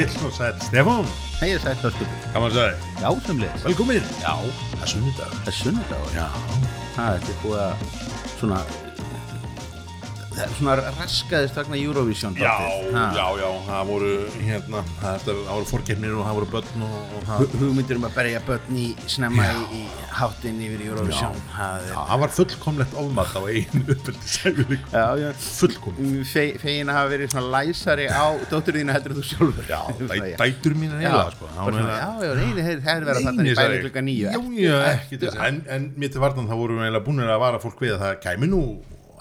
Heill og sæl, Stefán, Hei, að skutu. gaman að segja, Já, sem leys. velkomin, Já, það er sunnudag. það er sunnudagur. Já, Það er búið að svona, það svona raskaðist vegna Eurovision. já, já, já, það voru, hérna, það það voru fórkeppnir og það voru börn og, og það, Hu- Hugmyndir um að berja börn í snemma í, í háttinn yfir Eurovision. Það er, það var fullkomlegt ofmat á einu já, já. fullkomlega. Fe, fegin að hafa verið svona læsari á dótturðina heldur en þú sjálfur. Já, dæ, dætur mín er Já, eiginlega, sko. já, já, neini, þeir verða þarna í bæri klukka nýju. Já, já, að, en, mér til vartan þá vorum við eiginlega búinir að vara fólk við að það kæmi nú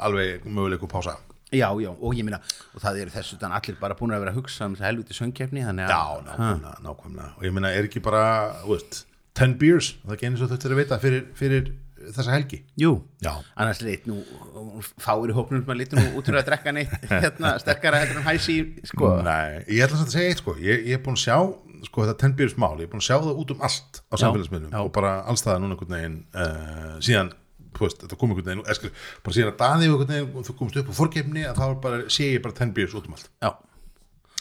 alveg möguleiku pása. Já, já, og ég minna, og það eru þessu þannig allir bara búin að vera að hugsa um þess að helviti söngkefni, þannig að... Já, nákvæmlega, nákvæmlega. Og ég meina, er ekki bara, þú veist 10 beers, það er ekki eins og þetta er að vita fyrir, fyrir þessa helgi? Jú, Já. annars leit nú fáir í hóknum sem að litur nú út fyrir að drekka neitt hérna, sterkara heldur en hæsi sko. Nei, ég ætla að segja eitt sko. Ég, ég er búin að sjá, sko þetta 10 beers mál ég er búin að sjá það út um allt á samfélagsmiðlum og bara alls það núna einhvern veginn uh, síðan, veist, þetta kom einhvern veginn eskil, bara síðan að daði og þú komst upp á fórkefni að þá er bara, sé ég bara 10 beers út um allt. Já,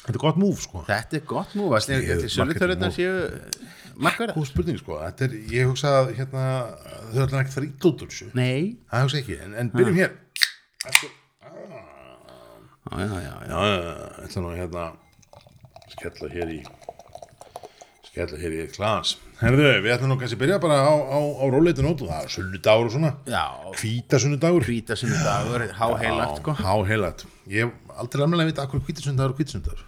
Þetta er gott múf sko. Þetta er gott Ég- þetta er sölutörðunar séu markverða Góð spurning sko, þetta er, ég hugsa að hérna, þau ætla ekki að fara úr þessu. Nei, Það hugsa ekki, en, en byrjum hér. Já, já, já, já. Já, já, já, ætla nú hérna skella hér í skella hér í eitt glas Herðu, við ætlum nú kannski að byrja bara á, á, á róleitu nótu, það er sunnudagur og svona Já, hvíta sunnudagur hvítasunnudagur, háheilagt sko. Há heilat Ég hef aldrei alveg að vita akkur hvíta sunnudagur og hvíta sunnudagur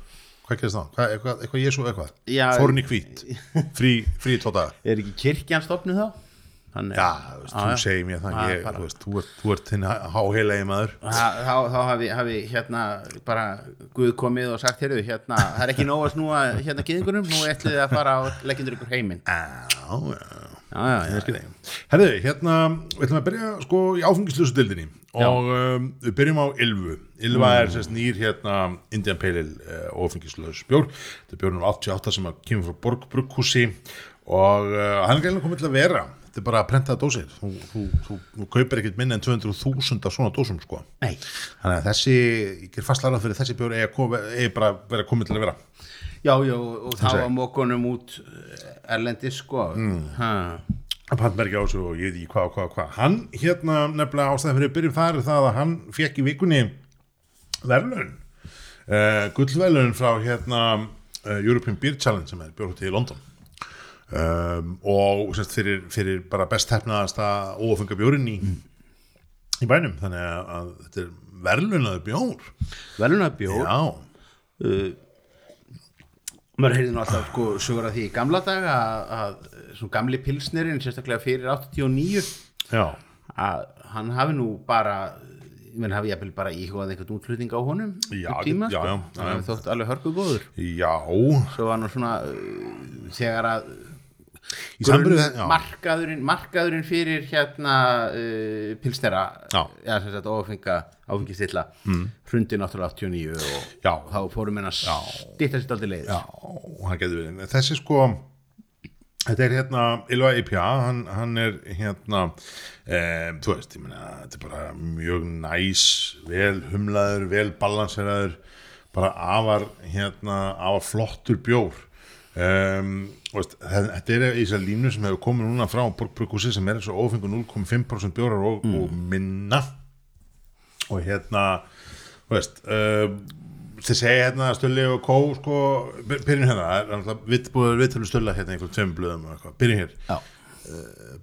Hvað gerist þá? Hvað, eitthvað, eitthvað Jésu eitthvað? Í hvít, frí, frí daga Er ekki kirkjan stopnið þá? Þannig, Já, veist, þú segir mér það Já, ég, bara- þú, veist, þú ert, þú ert þinn háheilagi maður. Þá, þá, þá hafi, hafi hérna bara Guð komið og sagt hérna, það er ekki nóg að snúa hérna gyðingunum, nú ætlið þið að fara og leggjendur ykkur heiminn. Já, já Já, já, já, Herðu, hérna, við ætlum að byrja sko í áfengislösu dildinni og um, við byrjum á Ylvu Ylva er sérst nýr hérna Indian Pale Ale uh, áfengislös bjór. Þetta er bjórnum 88 sem að kemur frá Borg Brugghúsi. Og uh, hann er gæðilega komið til að vera þetta er bara að prenta dósir. Þú, þú, þú, þú kaupir ekkert minna en 200.000 af svona dósum sko. Nei, þannig að þessi, ég ger fast larað fyrir þessi bjór að koma, eigi bara að vera komið til að vera. Já, já, og þá að mókunum út erlendi sko. Mm. að pantmerkja á þessu og ég veit ekki hvað hvað hvað. Hann hérna nefnilega ástæðan fyrir byrjum þar er það að hann fekk í vikunni verðlun uh, gullverðlun frá hérna uh, European Beer Challenge sem er bjórhúti í London um, og semst fyrir, fyrir bara best hefnaðasta óafenga bjórin í, í bænum. Þannig að, að þetta er verðlunaður bjór. Veluna bjór? Já, Maður heyrði nú alltaf sko sögur að því í gamla daga að, að svona gamli pilsnerinn sérstaklega fyrir 89 já, að hann hafi nú bara menn hafi ég bara íhugað einhvern útflutning á honum Já, um tíma, já, sko. já, já, þótt alveg hörku góður já. Svo var nú svona uh, þegar að já, markaðurinn, markaðurinn fyrir hérna uh, pilsnera áfengistilla mm. hrundi náttúrulega 89 og Já. þá fórum henn að stýtta sér aldrei leið Já, hann getur verið. Þessi sko, þetta er hérna Ylva IPA, hann, hann er hérna, e, þú veist, ég meina, þetta er bara mjög næs, vel humlaður, vel balanseraður, bara afar, hérna, afar flottur bjór. Um, veist, þe- þetta er í þessar línu sem hefur komið núna frá Borgbrukusi sem er eins og ófengu 0,5% bjórar og, og minna. Og hérna veist uh, þið segja hérna Stulli og Kó sko, byr- byrjum hérna það er náttúrulega vitt búið viðtölu Stulla hérna í einhverjum tveim blöðum byrjum hér. Já.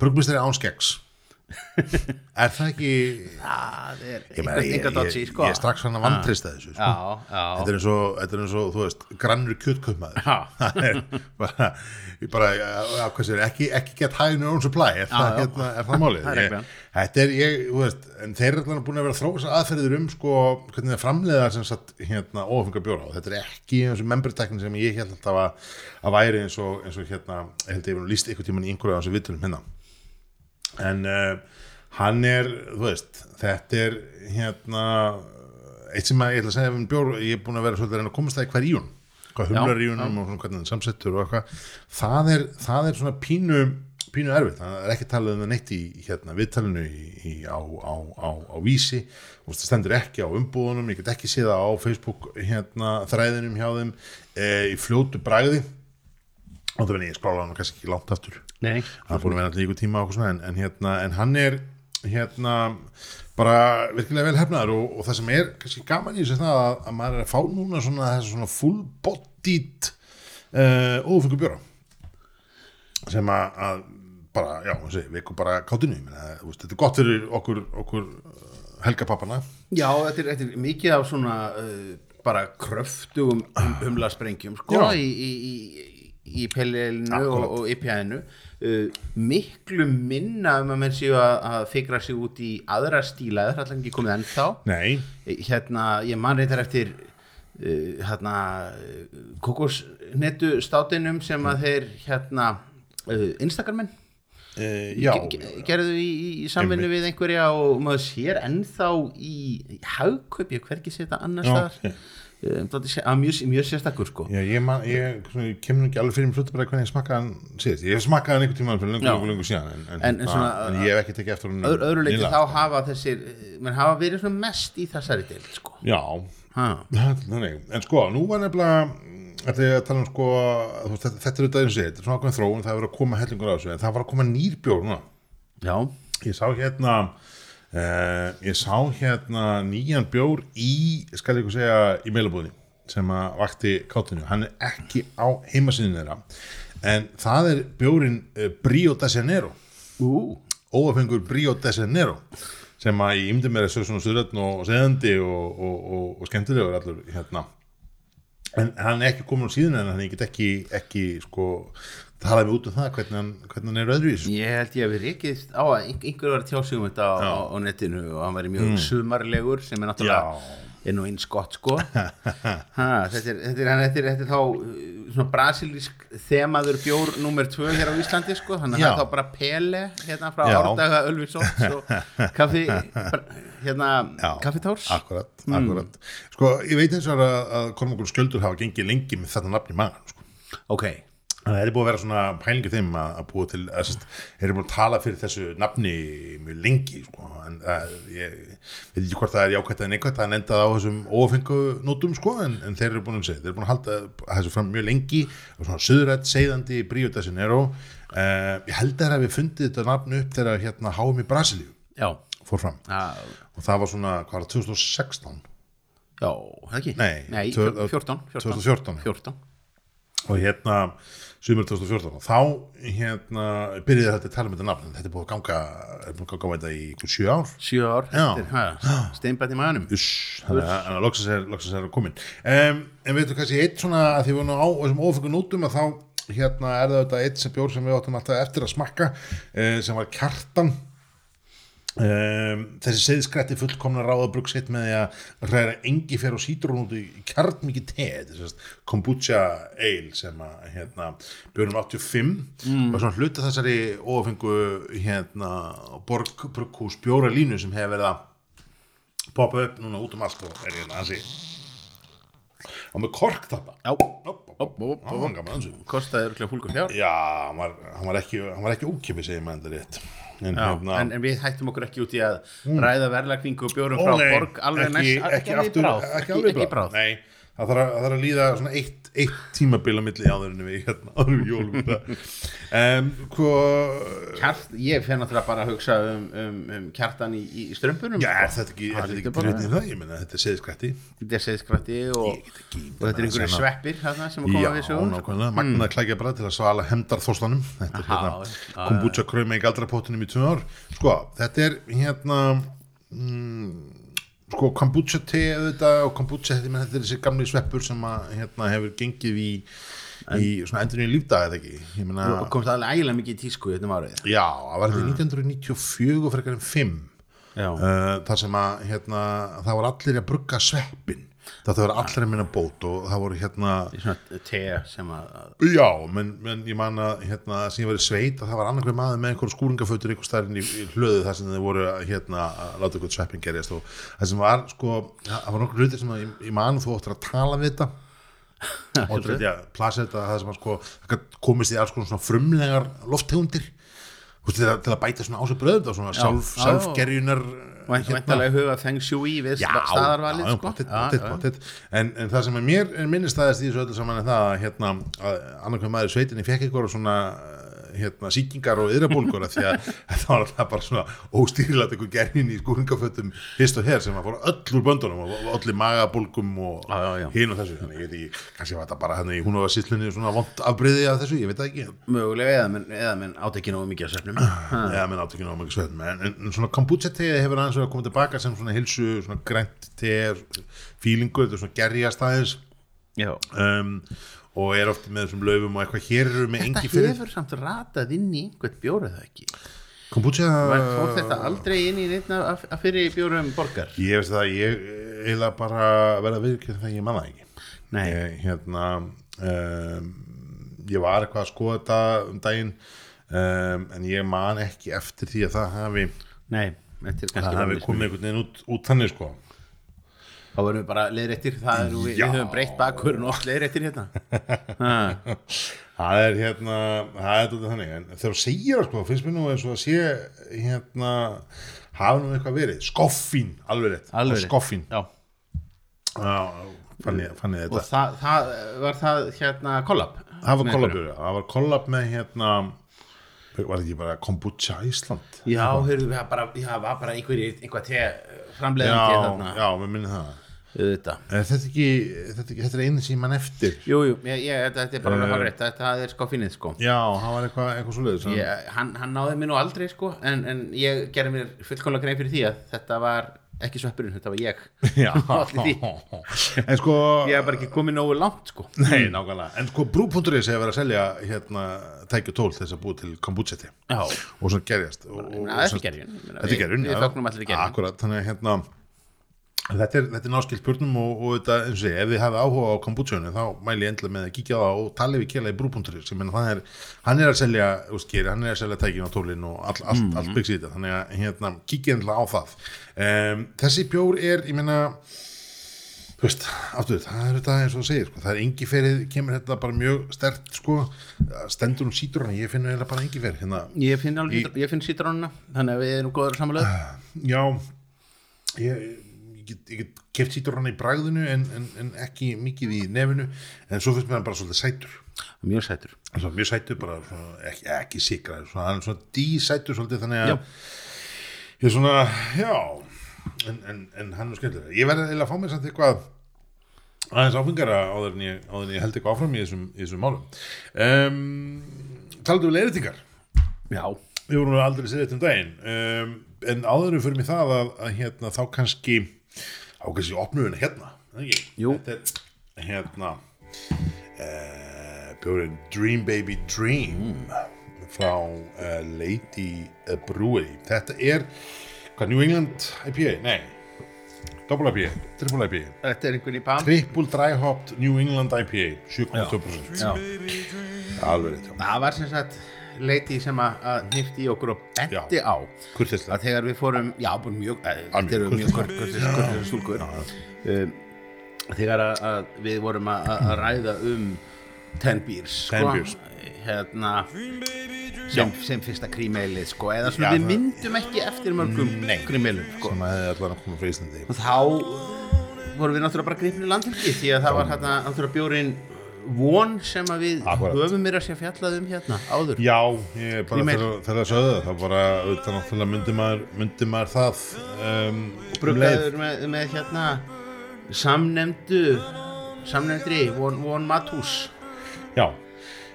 Bruggmistari án skeggs er það ekki það er ég, meina, ég, eitthvað ég, dotsi ég, sko er strax hann að vantrista þessu sko. já, já, Þetta er eins og, er eins og, veist, grannur. Já. Er bara, ég bara, já, já, hvað sér, ekki, ekki get in your own supply, er, það, já. hérna, er það málið? Það er Ég-. Þetta er, ég, veist, þeir eru allan búin að vera þessar aðferðir um, sko, hvernig það framleiða sem sagt, hérna, óafengar bjóra og þetta er ekki eins og memberteknin sem ég held alltaf að, að væri eins og, eins og hérna, ég held að ég var líst ykkur tíman í einhverju á þessu vitulum hérna. En uh, hann er, þú veist, þetta er, hérna, eitt sem að ég ætla að segja um bjór, ég er búin að vera svolítið að reyna að komast það í hver í hún hvað humlar í húnum og svona hvernig hann samsettur og eitthvað. Það er, það er svona pínu pínu erfitt, það er ekki talað um það neitt í hérna, viðtalinu í, í, á, á, á, á vísi. Og það stendur ekki á umbúðunum, ég get ekki séð það á Facebook hérna, þræðinum hjá þeim e, í fljótu bragði og það verður ég skrála hann kannski ekki langt aftur. Nei, er búin að vera alltaf líku tíma og svona, en, en, hérna, en hann er hérna bara virkilega vel hefnaður og, og það sem er kannski gaman í þessu það að, að maður er að fá núna svona svona full bodied uh, ófengur bjóra. Sem að, að bara, já, við ekkum bara veist, þetta er gott fyrir okkur, okkur uh, helgapappana. Já, þetta er, þetta er mikið af svona uh, bara kröftugum hum, humlasprengjum sko, Já. í, í, í, í pelilinu og, og IPA-inu uh, miklu minna um að menn séu að, að fikra sig út í aðra stíla það er alltaf ekki komið ennþá? Nei, hérna, ég man reyndar eftir uh, hérna kokosnetu státinum sem að þeir hérna uh, ge- ge- gerðu í, í, samvinnu við einhverja og maður sér ennþá í, hagkaup, ég hvergi sé þetta annars þar að mjög, mjög sérstakur sko. Já, ég, man, ég, kemur ekki alveg fyrir mig hlutabræði hvernig ég smakkaði hann síðast. Ég smakkaði hann einhvern tímann fyrir lengur, Já. lengur, lengur síðan, en, en, En- en svona- ég hef ekki tekið eftir hann Öðru, öðru þá hafa þessir menn hafa verið mest í þessari deild sko. Já, þannig, en sko, nú var nefnilega um sko þetta, þetta er auðvitað eins og þetta er svona ákveðin þróun það er verið að koma hellingur á þessu, en það var að koma nýrbjór núna, já, ég sá hérna uh, ég sá hérna nýjan bjór í, skal ég ykkur segja í meilabúðinni, sem að vakti káttinu, hann er ekki á heimasýnin þeirra, en það er bjórin uh, Brio de Janeiro ú, óafengur Brio de Janeiro sem að ég ymdi mér að séu svona stuðrætn og seðandi og, og, og, og skemmtilegur allur hérna. En hann er ekki komin á síðan en hann get ekki, ekki sko talaði mig út um það hvernig hann, hvernig hann er öðruvís ég held ég að við reykist á að ein- einhver var að tjá sig um þetta á, á, á netinu og hann væri mjög sumarlegur sem er náttúrulega er nú eins gott sko. Ha, þetta, er, þetta, er, þetta, er, þetta er þá uh, brasilísk þemaður bjór nummer tvö hér á Íslandi sko. Þannig að það er þá bara Pele hérna frá. Árdaga Ölvisóts og kaffi hérna kaffitárs. akkurat, akkurat. Sko ég veit eins og að, að Kormakur Sköldur hafa gengið lengi með þetta nafn í magan sko. Ok, Það er búið að vera svona pælingi þeim að, að búa til, að þeir eru búin að tala fyrir þessu nafni mjög lengi, sko, en það, ég veit ekki hvort það er jákvæmt eða neikvæmt, það er endað á þessum ófengu nótum, sko, en, en þeir eru búin að segja, þeir eru búin að halda þessu fram mjög lengi, og svona söðrætt, segðandi, Brio de Janeiro, uh, ég held að við fundið þetta nafn upp þegar hérna HM í Brasilíu já. fór fram, Já, og það var svona, hvað var það, 2016, já, það ekki? Nei, Nei tvö- 14, 14, 2014. 14. og hérna sumur 2014 og þá hérna byrjaði þetta að tala um þetta nafn. Þetta er búið að ganga, er búið að ganga í einhver sjö ár. Sjö ár? Já. Steinbætt í maðanum Uss, þannig að- loksins er, loksins er komin um, en veitum kannski eitt svona að því við erum á þessum ofengu nótum að þá hérna er þetta eitt sem bjór sem við áttum alltaf eftir að smakka uh, sem var kjartan Um, þessi seðskrætti fullkomna ráðabrugg sitt með því að ræða engi fer og sítrún út í kjarn mikið te er kombucha ale sem að hérna, björnum 85 mm. og svona hluta þessari ofengu hérna borg brugghús bjóra línu sem hefur verið að poppa upp núna út um allt og er hérna hansi og með kork þarna kostaði örglega fólkur fjár Já, hann var, hann var ekki, hann var ekki ókipið segir maður þetta rétt en, hérna, en, en við hættum okkur ekki út í að ræða verðlagningu og bjórum frá borg alveg ekki, næst. Ekki, ekki, alveg ekki bráð. Það þarf, að, það að líða svona eitt, eitt tímabil á milli áður en við hérna, áður við jólum um, hvað Kjart, ég fyrir náttúrulega bara að hugsa um, um, um kjartan í, í strömpunum Já, sko. er þetta ekki, er Það þetta ekki grötið það, ég menna, þetta er seðskrætti þetta er seðskrætti og, og þetta er einhverju sveppir þarna, sem að koma Já, við sögum sko. nákvæmlega, magnað klækja bara til að svala hemdar þorstanum Þetta er hérna, já, kombucha krauma í ár. Sko, þetta er hérna mm, sko, kombucha te auðvitað og kombucha, þetta, er þessi gamli sveppur sem að, hérna, hefur gengið í, í endurinn í lífdag eða ekki? Meina, og komst alveg ægilega mikið í tísku í þetta árið. Já, það var þetta 1994 frekar en 5 Já, uh, þar sem að hérna, það var allir að brugga sveppin það var allir að minna bót og það voru hérna te sem að Já, menn, menn ég man að hérna, sem ég var í sveit að það var annarkveð maður með einhver skúringafötur einhver stærinn í, í hlöðu þar sem þið voru hérna, að láta einhvern sveppin gerjast og það sem var sko, það var nokkur hlutir sem að, ég, man þú áttur að tala við þetta. Og ég að plasa þetta það sem að sko, komist í alls konar svona frumlegar lofttegundir. Til, að- til að bæta svona á sig bröð og sjálfgerjunar Væntalega huga feng shui við staðarvalið sko. En, en það sem er mér er minnistæðast í þessu öllu saman er það að hérna, annarkvæm maður sveitinni fekk ykkur svona hérna, síkingar og yðrabólgur því að þetta var alltaf bara svona óstýrilat ykkur gerðin í skúringafötum hist og her sem að fóra öll úr böndunum og allir magabólgum og hinn og þessu. Þannig ég veit ekki, kannski var þetta bara í hún og síslunni svona vond afbreyði af þessu, ég veit það ekki. Mögulega eða menn, eða menn átt ekki nógu mikið að svefnum. Eða menn átt ekki náðu mikið svefn en, en, en svona kombucha teið hefur aðeins að koma tilbaka sem svona hilsu, svona grænt teið fílingu, þetta er svona gerjast aðeins. Já. Um, og er oft með þessum laufum og eitthvað. Hér eru með engi Þetta fyrir. hefur samt ratað inn í einhvern bjóra það ekki? Kombucha fór þetta aldrei inn í neitt af fyrir bjórum borgar? Ég veist það, ég eiginlega bara verða viðkjönd það ég manna ekki. Nei. ég, hérna um, ég var eitthvað að skoða þetta um daginn um, en ég man ekki eftir því að það hafi Nei, þetta er kannski það hafi bara komið einhvern veginn út, út þannig sko Þá verðum við bara leiðréttir. Það er, við, Já. við höfum breytt bakur og oft leiðréttir hérna. Það er hérna það er þetta þannig, en þegar þú segir það sko, finnst mér nú eins og að sé hérna, hafa nú eitthvað verið. Skoffín, alveg rétt. Skoffín, Já. Já, fann ég, fann ég Og þetta það, það var það hérna kollab? Það var kollab, það var kollab með hérna var ekki bara kombucha Ísland? Já, heyrðu, það var bara einhver, einhver te já, framleiðandi þarna já, mér minni það Þetta er þetta ekki, þetta, ekki, þetta er einu sem mann eftir? Jú, jú, þetta, þetta er bara Eh. uh, hárrétt, þetta er sko finnið sko. Já, það var eitthvað, eitthvað svo leiðis ég, hann, hann náði mér nú aldrei sko en, en ég gerði mér fullkomlega grein fyrir því að þetta var ekki sveppurinn, þetta var ég. En sko Ég hef bara ekki komið nógu langt sko. Nei, nákvæmlega, en sko brú.is hefur verið að selja hérna tækju tól þess að búa til Já, og svona gerjast. Er Þetta er gerjun, Við fögnum allir gerjun. Akkurat, þannig að hérna þetta er, er náskilt spurnum og, og þetta, eins og sé, ef þið hafið áhuga á kombuchanu þá mæli ég endilega með að kíkja á það og tala við kjela í menn það er, hann er að selja úskeri, hann er að selja tækin á tólin og all, allt, Mhm. allt byggs í þetta, þannig að hérna kíkja endilega á það. Um, þessi bjór er, ég meina þú veist, aftur, það er þetta eins og það segir, sko, það er engi ferið, kemur þetta bara mjög stert, sko, stendur um sítur ég finn eiginlega bara engi ferið, hérna. Ég finn, ég finn sítrónuna Þannig að við erum góður samanlega já, ég, ég get, get keft sítur í bragðinu en, en, en ekki mikið í nefinu, en svo finnst mér hann bara svolítið sætur, Mjög sætur. Svo, mjög sætur, bara svona, ekki, ekki svona, hann er svona dísætur svolítið, þannig að ég er svona, já en, en, en hann er skemmtilega ég verði eiginlega að fá mér samt eitthvað aðeins áfengara áður en ég, áður en ég held eitthvað áfram í þessum, í þessum málum. Um, taldu við leiðréttingar. Já, við vorum aldrei séð þetta um daginn. Um, en áður en fyrir mig það að, að hérna, þá kannski kannski opnum við hérna er það ekki? Jú. þetta er hérna uh, bjórinn Dream Baby Dream frá uh, Lady Brewery þetta er hvað New England IPA? Nei Double IPA, Triple IPA þetta er einhvern í pam Triple Dry Hopped New England IPA 7,2% Já. alveg rétt, Það var sem sagt leiti sem að, nýfti í okkur og benti á kurtislega að þegar við fórum, já, mjög eh, þetta eru mjög kurteis. kurtis stúlkur um, þegar að, við vorum að, ræða um ten beers sko, hérna sem, sem fyrsta krímeilið sko, eða svona Já, við það- myndum ekki eftir mörgum krímeilum sko. sem að hefði allan að koma frá Íslandi. Og þá vorum við náttúrulega bara gripnir landhelgi því að það var hérna náttúrulega bjórin von sem að við Akkurat. höfum mér að sé fjallað um hérna áður. Já, ég bara Grímur. þegar það sögðu það, þá bara auðvitað náttúrulega myndi maður, myndi maður það um, um leið. bruggaður með, með hérna samnemndu samnemndri von, von Matús Já,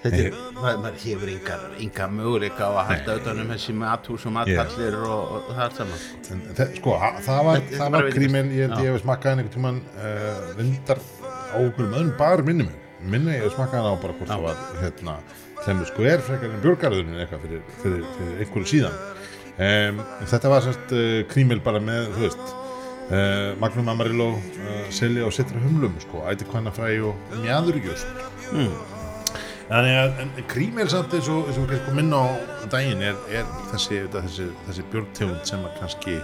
þetta er, maður, hefur engar möguleika á að halda utan um þessi Matús og Matallir og, og það er saman. En, þe- sko, það var, það bara var veit gríminn, ég ég hef smakkað einhvern tímann uh, reyndar á okkur öðrum bar minni mig, minni ég smakkað hann á bara hvort það var hérna hlemmu skver frekar en björgarðunin eitthvað fyrir, fyrir, fyrir einhverju síðan. Um, þetta var sérst uh, krímil bara með, þú veist uh, Magnum Amarillo uh, selja og setra humlum, sko, æti hvanna fræ og mjadurgjöst Þannig að krímel samt eins og, eins og kannski minna á daginn er, er þessi, þessi, þessi björntegund sem að kannski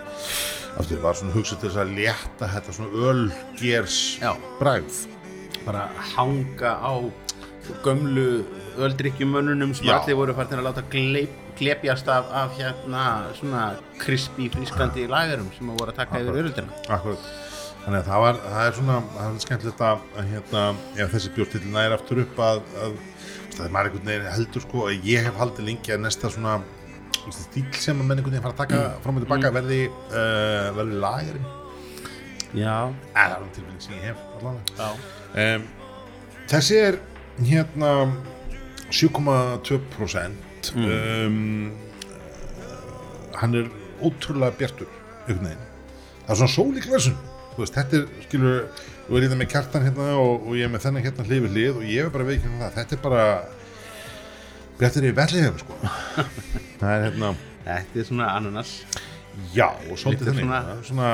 aftur var svona hugsað til þess að létta þetta svona ölgers Já. Bara hanga á gömlu öldrykkjumönnunum sem Já. allir voru farin að láta gleip, glepjast af, af hérna svona krispi frískandi lagerum sem voru að taka yfir öruldina Akkurat. Þannig að það var, það er svona, það er skemmtilegt að, hérna, ef þessi bjórtill næri aftur upp að, að það er maður einhvern veginn heldur sko, að ég hef haldið lengi að næsta svona stíl sem að menn einhvern veginn fara að taka fram og tilbaka verði, uh, verði lagerinn. Já, það er um tilbyggjum sem ég hef allavega. Já, um, Þessi er hérna 7,2% um, uh, hann er ótrúlega bjartur veginn. Það er svona sól í veist, þetta er, skilur þú er hérna með kjartan hérna og, og ég er með þennan hérna hlið við hlið og ég er bara veikinn það. Þetta er bara bjartur í velliðum sko. Það er hérna þetta er svona ananas. Já, og svolítið Lítið þannig. svona- svona,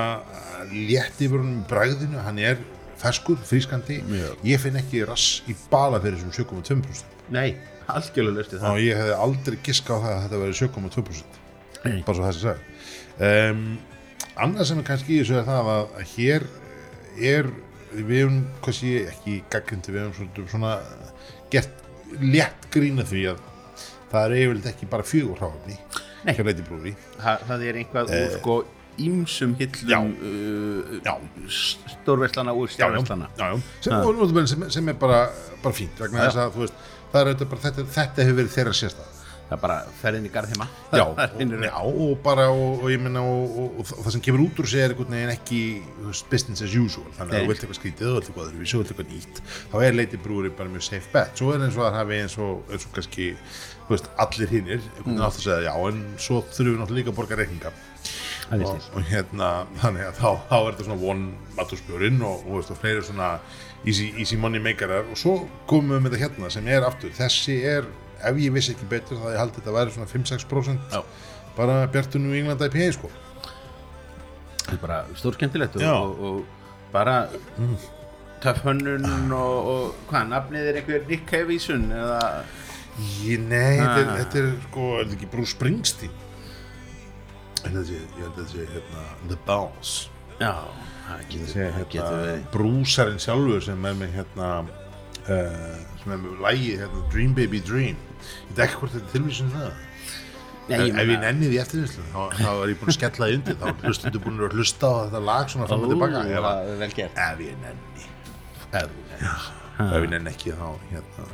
létt yfir honum í bragðinu. Hann er ferskur, frískandi. Mjög. ég finn ekki rass í bala fyrir þessum 7,2% Nei, algjörlega löstu það. Og ég hefði aldrei giska á það að þetta verið 7,2% Nei. bara svo þessi sag um, annað sem er kannski í þessu er það að, að hér er við hefum, hvað sé ég, ekki gaggrindi við hefum svona, svona gert létt grína því að það er eiginlega ekki bara fjögur hráfni Nei. það, það er einhvað úr sko ímsum hillum uh, stjárveslana já, já. Sem, og, og, sem, sem er bara, bara fínt vegna þess að þú veist, er bara þetta, þetta hefur verið þeirra sérstæð það er bara ferðin í garðheima. Já, og, já, og bara og, og ég minna og, og, og, það sem kemur út úr sig er einhvern veginn ekki þú veist, business as usual. Þannig að þú vilt eitthvað skrítið, þú vilt eitthvað öðru þú vilt eitthvað nýtt, þá er leiti brúri bara mjög safe bet, svo er eins og að hafi eins og, eins og kannski, þú veist, allir hinnir einhvern veginn átt að segja já, en svo þurfum við náttúrulega líka að borga reikninga og, og hérna, þannig að þá, þá er þetta svona one maturspjörinn og, og, og fleiri svona easy, easy money makerar. Og svo komum við með þetta hérna sem er aftur, þessi er ef ég vissi ekki betur þá ég haldi þetta að væri svona 5-6% Já. bara Bjartun og Englanda IPA sko. Það er bara stórskemmtilegt og, Já. og, og bara töff hönnun og, og hvað, nafnið er einhver Rick Hevísun eða? Ég, nei, þetta, er, Ah. þetta er sko, er þetta ekki Bruce Springsteen þetta sé- ég held að sé hérna, The Bounce. Já, það getur, það hérna, getur verið. brúsarinn sjálfur sem er með hérna uh, sem er með lægi hérna, Dream Baby Dream. Ég veit ekki hvort þetta er tilvísun það. Nei, ef, ég ef ég nenni því eftirvinslu þá, þá er ég búin að skella því undir. Þá er hlustundu búin að hlusta á þetta lag svona fram og tilbaka. Ef ég nenni. Ef ég nenni ef ég nenni ekki þá hérna,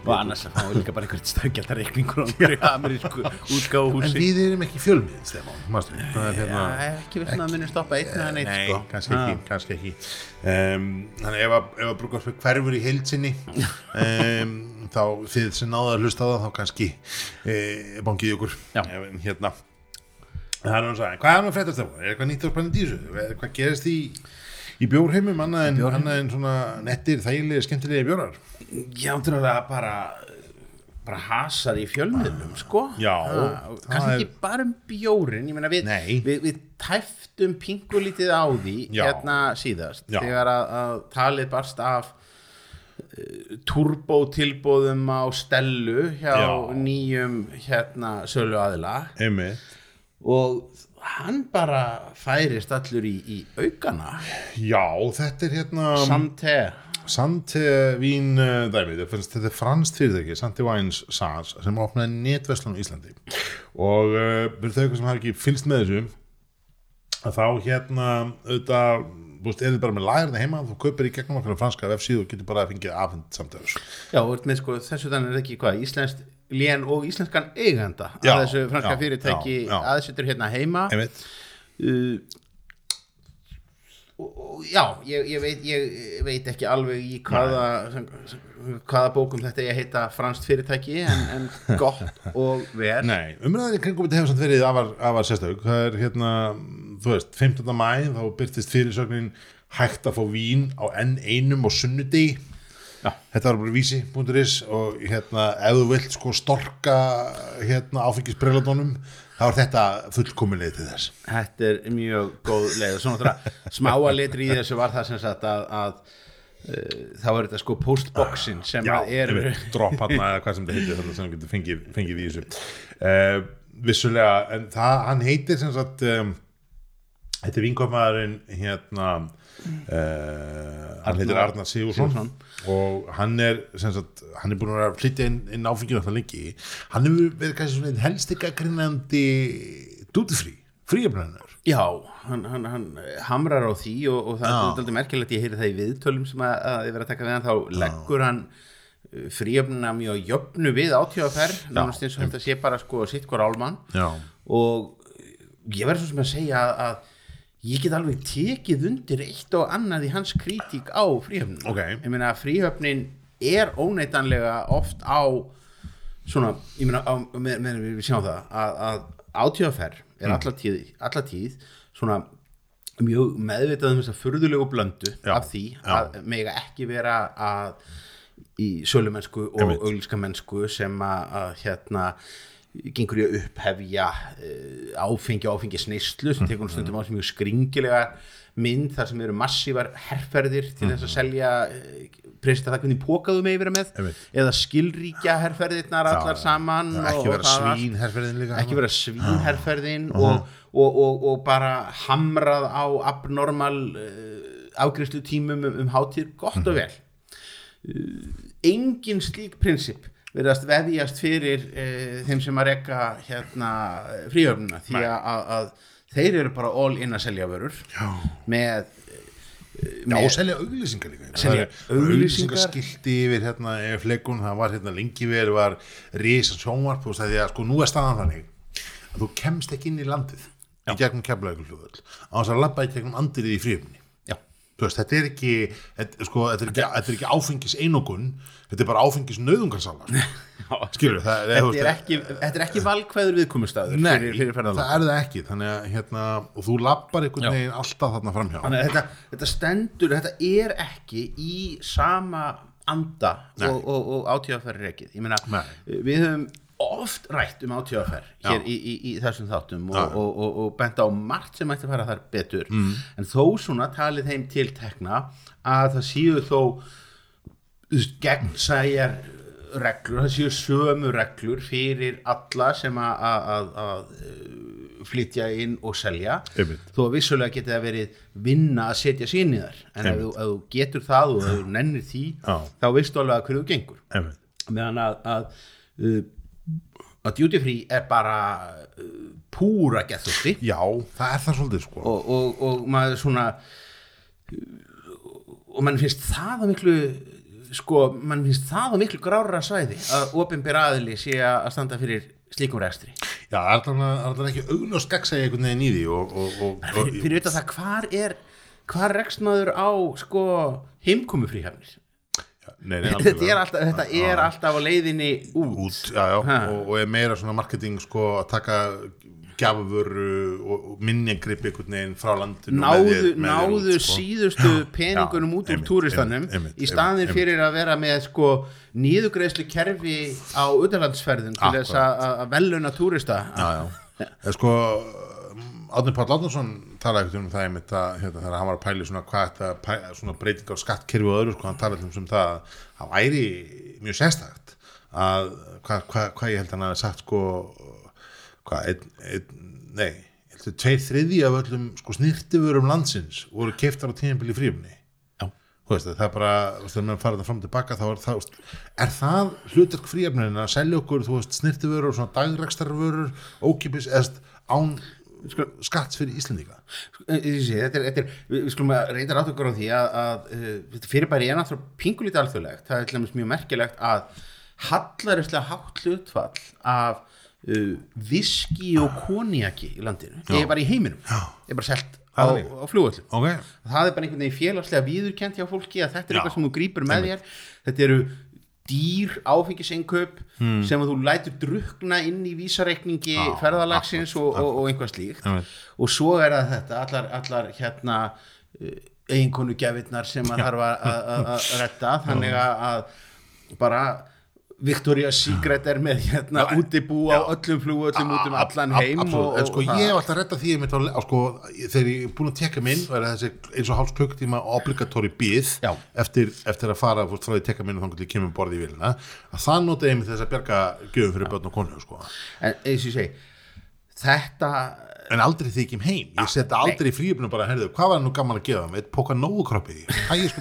og annars að fá líka bara einhvern stöðgjaldar reikningur á amerísku út. en við erum ekki fjölmið það er hérna ekki veist að muni stoppa einn eða neitt Nei, sko. kannski ekki, kannski ekki. Um, þannig ef að, að brúkarsfjöld hverfur í heilsinni um, þá þið sem náða að hlusta á það þá kannski e, bangið ykkur hérna það er hann að segja, hvað er nú fréttast það? Er eitthvað nýtt þessu? Er- Hvað gerist í í bjórheimum annað en, annað en svona nettir, þægilegir, skemmtilegir bjórar? Já, náttúrulega bara bara hasar í fjölmiðlum sko Já, ha, kannski er- ekki bara um bjórin ég meina við, við, við tæftum pingulítið á því Já. hérna síðast Já. þegar að, að talið barst af uh, turbotilbóðum á stellu hjá Já. nýjum hérna sölu aðila Einmitt. og hann bara færist allur í, í aukana. Já, þetta er hérna Sante. Sante Vín uh, dæmi, þetta er- franskt fyrirtæki Sante Wines SAS sem opnaði netverslun á Íslandi. Og uh, fyrir þau sem hafa ekki fylgst með þessu að þá hérna auðvitað, veist, er þið bara með lagarna heima þú kaupir í gegnum franska vefsíðu og getur bara að fengið afhend samt af þessu Já, með sko, þessu þannig er ekki hvað, íslenskt lén og íslenskan eiganda Já, að þessu franska já, fyrirtæki aðsettur hérna heima. Uh, og, og já, ég, ég, veit, ég veit ekki alveg í hvaða sem, hvaða bókum þetta ég heita franskt fyrirtæki en, en gott og vel. Nei, umræðin í kringum þetta hefur samt verið afar, afar sérstök. Það er hérna, þú veist 15. mæ, þá byrtist fyrirsögnin hægt að fá vín á enn einum og sunnudegi Já. þetta var bara vísi.is og hérna, ef þú vilt sko storka hérna áfengisbreiladónum þá er þetta fullkominlega til þess. Þetta er mjög góð leið svona smáa litri í þessu var það sem sagt að, að uh, þá er þetta sko postboxin sem að er einmitt, drop hann eða hvað sem þetta heitir þannig sem þú getur fengið, fengið í þessu. Uh, vissulega, en það, hann heitir sem sagt um, Þetta er vinkomaðurinn hérna hann heitir Arnar Sigursson Sigurðsson. og hann er sagt, hann er búin að flytja inn, inn áfenginu alltaf lengi. Hann hefur verið kannski svona einn helsti gaggrinandi dútifrí, fríöfnarnar Já, hann, hann, hann hamrar á því og, og það Já. er alltaf merkilegt ég heyri það í viðtölum sem að, ég verið að taka við hann þá leggur hann fríöfnuna mjög jöfnu við átíðaferð nánast eins og þetta sé bara sko sitt hver álmann Já, og ég verður svo sem að segja að, að ég get alveg tekið undir eitt og annað í hans kritík á fríhöfnin Ok. ég meina að fríhöfnin er óneitanlega oft á svona, ég meina á, með, með, við sjáum það að, að átíðaferð er Mm. alla, tíð, alla tíð svona mjög meðvitað um þess að furðulegu blöndu Já, af því að mega ekki vera að í sölumennsku og Einmitt. auglskamennsku sem að, að hérna gengur í að upphefja uh, áfengi og áfengi sneislu sem tekur nú stundum á sem mjög skringilega mynd þar sem eru massívar herrferðir til þess að selja uh, presita það hvernig pókaðu með vera með Einmitt. eða skilríkja herrferðirnar allar saman ekki vera svín herferðin líka. Ekki vera svínherferðin og, og, og, og bara hamrað á abnormal uh, afgriðslu tímum um, um hátíð, gott og vel. Uh, engin slík prinsip verðast vefjast fyrir uh, þeim sem að rekka hérna fríöfnuna því að, að, að þeir eru bara all in að selja vörur Já. með Já, og selja auglýsingar líka. Selja Það eru auglýsingar. auglýsingaskilti yfir hérna ef fleikun, það var hérna lengi verið var risa sjónvarp og því að sko nú er staðan þannig að þú kemst ekki inn í landið í gegnum keflaugulflugöld á þess að labba í gegnum andirið í fríöfni já, veist, þetta er ekki, sko, þetta er ekki, þetta er ekki áfengis einogun, þetta er bara áfengis nöðungarsala, skilur það, þetta er ekki, þetta er ekki valkvæður viðkomustæður Nei, fyrir, fyrir það er það ekki, þannig að hérna, og þú lappar einhvern veginn alltaf þarna framhjá. Þannig að þetta, þetta stendur, þetta er ekki í sama anda Nei. og, og, og átíðaferð rekið. Ég meina, við höfum oft rætt um átíðaferð hér í, í, í þessum þáttum og, og, og, og bent á margt sem ætti að fara þar betur. Mm. En þó svona talið þeim til tekna að það séu þó gegnsæjar reglur, það séu sömu reglur fyrir alla sem að, uh, flytja inn og selja Einmitt. þó að vissulega geti það verið vinna að setja inn í þar en ef þú, ef þú getur það og ef þú nennir því Já. þá veistu alveg að hverju þú gengur Einmitt. meðan að að, uh, að duty free er bara uh, púra gethústi Já, það er það svolítið, sko. og, og, og maður svona og mann finnst það að miklu sko, mann finnst það að miklu grára svæði að opinber aðili sé að standa fyrir slíkum rekstri. Já, er það ekki augljóst gagsæði einhvern veginn í því og, og, og, og fyrir, fyrir auðvitað það hvar er hvar rekst maður á sko heimkomu fríhafnir nei, nei, þetta er alltaf, þetta er alltaf á leiðinni út, út, já, já, og, og er meira svona marketing, sko, að taka gjafuvöru og, og minningrip einhvern veginn frá landinu með náðu, þér- með þér náðu út, sko. síðustu peningunum Já, út úr einmitt, túristanum einmitt, í staðin fyrir að vera með sko nýðugreislu kerfi á utanlandsferðum til þess að veluna túrista. Sko Átni Páll Átnarsson talaði ekkert um það einmitt að hérna, þegar hann var að pæli svona hvað þetta pæ, svona breytingar á skattkerfi og öðru sko, hann talaði um sem það að það væri mjög sérstakt að hvað hva, hva ég held hann að sagt sko hvað, einn, einn, nei ég held að tveir þriði af öllum sko snirtiförum landsins voru keiftar á tíðanbili fríumni veist, það er bara, þegar maður farið það fram og tilbaka þá er það, er það hlutverk fríefnin að selja okkur, þú veist, snirtiförur og svona dagrekstarvörur, ókipis eða án skatts fyrir Íslendinga? Eh, ég sé, þetta er, þetta er, við skulum að reynda rátt okkur á því að, að uh, þetta fyrirbæri er náttúrulega pingulítið alþjóðlegt. Það er til dæmis mjög merkilegt að hallarislega hátt hlutfall af uh, viski og konjaki í landinu, ég er bara í heiminum. Ég er bara selt á, Það á flugvöllum. Ok, það er bara einhvern veginn félagslega viðurkent hjá fólki að þetta er Já. eitthvað sem þú grýpur með þér. Þetta eru dýr áfengiseinkaup Hmm. sem að þú lætur drukna inn í vísareikningi Já, ferðalagsins og, og, og einhvað slíkt. Einmitt. og svo er það þetta allar, allar hérna eiginkonu gefirnar sem að þarf að- redda. Þannig að bara Victoria's Secret er með hérna Já, útibú á öllum flugvöllum út um allan heim Absolutt, og, en sko og ég hef alltaf rettað því einmitt á, sko, þegar ég er búin að tekka minn og er þessi eins og hálfs klukktíma obligatóri bíð eftir, eftir að fara fórst, frá því tekka minn og þannig til ég kemur um borði í vilina að það nota einmitt þess að bjarga gjöfum fyrir börn og konu sko. en eins og ég segi þetta en aldrei þykjum heim. Ég setja aldrei í fríöfnum bara, herðu, hvað var nú gaman að gefa með póka nógukroppi hæ, ég sko,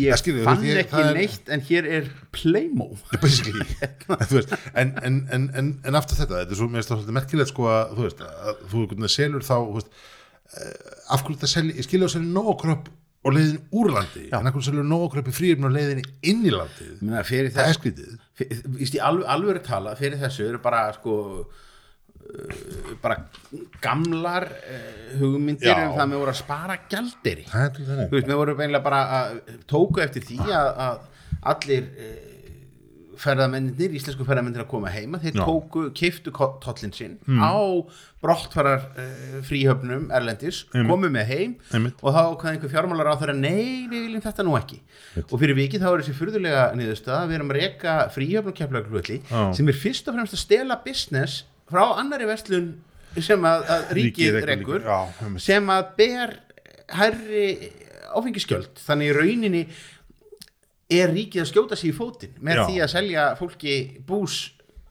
ég er er ég fann ekki neitt en hér er Playmo. Veist, en, en, en, en aftur þetta þetta er svo, mér svolítið merkilegt sko að þú veist, að þú selur þá veist, af hverju þetta selja, skilja að selja nógukropp og leiðin úr landi en akkur selur nógukropp í fríöfnum og leiðin inn í landi það er skrítið. Alveg að tala fyrir þessu eru bara sko bara gamlar uh, hugmyndir Já. um það að við vorum að spara gældir við vorum einlega bara að tóku eftir því að, að allir uh, ferðamennir, íslensku ferðamennir að koma heima þeir Já. tóku, kiftu tollin sinn mm. á brottfarar uh, fríhöfnum Erlendis Einmitt. komu með heim Einmitt. og þá hvað einhver fjármálar á þeirra nei, við viljum þetta nú ekki og fyrir vikið þá er þessi fyrðulega niðurstað við erum að reyka fríhöfnum kemlaglutli sem er fyrst og fremst að stela business frá annari vestlun sem að, að ríkið rekkur sem að ber herri áfengiskjöld þannig í rauninni er ríkið að skjóta sér í fótinn með Já. því að selja fólki bús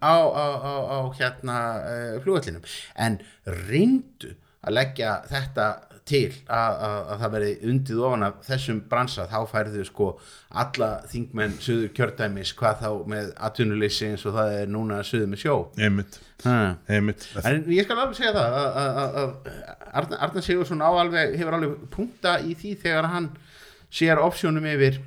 á, á, á, á hérna uh, flugvallinum en reyndu að leggja þetta til að, að, að það veri undið ofan af þessum bransa þá færðu sko alla þingmenn söður kjördæmis hvað þá með atvinnuleysi eins og það er núna söður með sjó. Einmitt, einmitt. en ég skal alveg segja það að Arna Sigursson áalveg hefur alveg punta í því þegar hann sér opsjónum yfir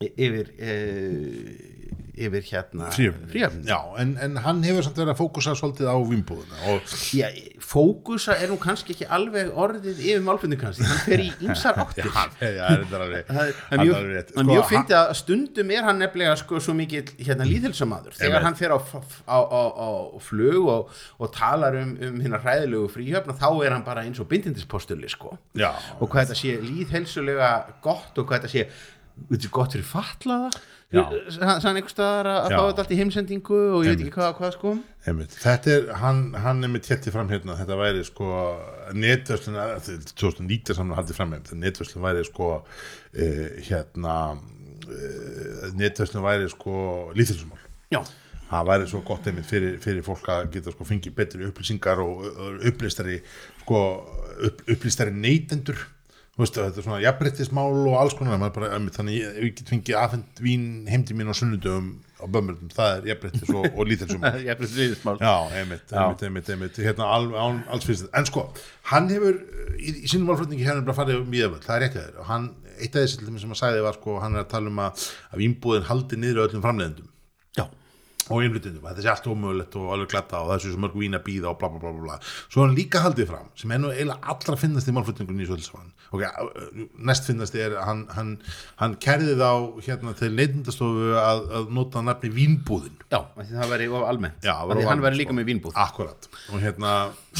yfir e yfir hérna. Fríöfn Já, en, en hann hefur samt verið að fókusa svolítið á vimbúðuna og... Já, fókusa er nú kannski ekki alveg orðið yfir málfunni kannski, hann fer í ymsar áttir. Já, það er mjög sko, mjög fyndið að stundum er hann nefnilega sko svo mikið hérna líðhelsamadur þegar hann fer á, á, á, á flug og, og talar um, um hérna hræðilegu fríöfn og þá er hann bara eins og bindindispostuli sko. Já. og hvað þetta sé líðhelsulega gott og hvað þetta sé, þetta er gott fyrir fatlaða sann einhver staðar að fá þetta allt í heimsendingu og ég veit ekki hvað, hvað sko. Einmitt. þetta er, hann, hann er með tétti fram hérna. Þetta væri sko netvöslun 2019 saman haldið fram með. Netvöslun væri sko uh, hérna uh, netvöslun væri sko lítilsumál já. Það væri svo gott einmitt fyrir, fyrir fólk að geta sko fengið betri upplýsingar og upplýstari sko upp, upplýstari neytendur Veist, þetta er svona jafnbrettismál og alls konar bara, þannig ef ég get fengið aðfend vín heimdi mín á sunnudöfum á bömmurðum, það er jafnbrettis og, og lítilsum jafnbrettismál já, einmitt, einmitt, einmitt, einmitt. Hérna al, al, alls fyrst. En sko, hann hefur í, í sínum válflutningi hérna bara farið mjög vel, það er réttið þér. Og hann, eitt af þessi sem hann sagði var sko, hann er að tala um að, að vínbúðin haldi niður öllum framleiðendum. Og innflytjandum, þetta sé allt ómögulegt og alveg gletta og þessu sem mörg vín að býða og bla bla bla bla svo hann líka haldið fram, sem er nú eiginlega allra finnast í málflutningunni í Söldsvann ok, næst finnast er hann, hann, hann kerðið á hérna til neitundastofu að, að nota nafni vínbúðin. Já, það væri almennt, já, þannig hann væri líka sko. með vínbúð. Akkurat, og hérna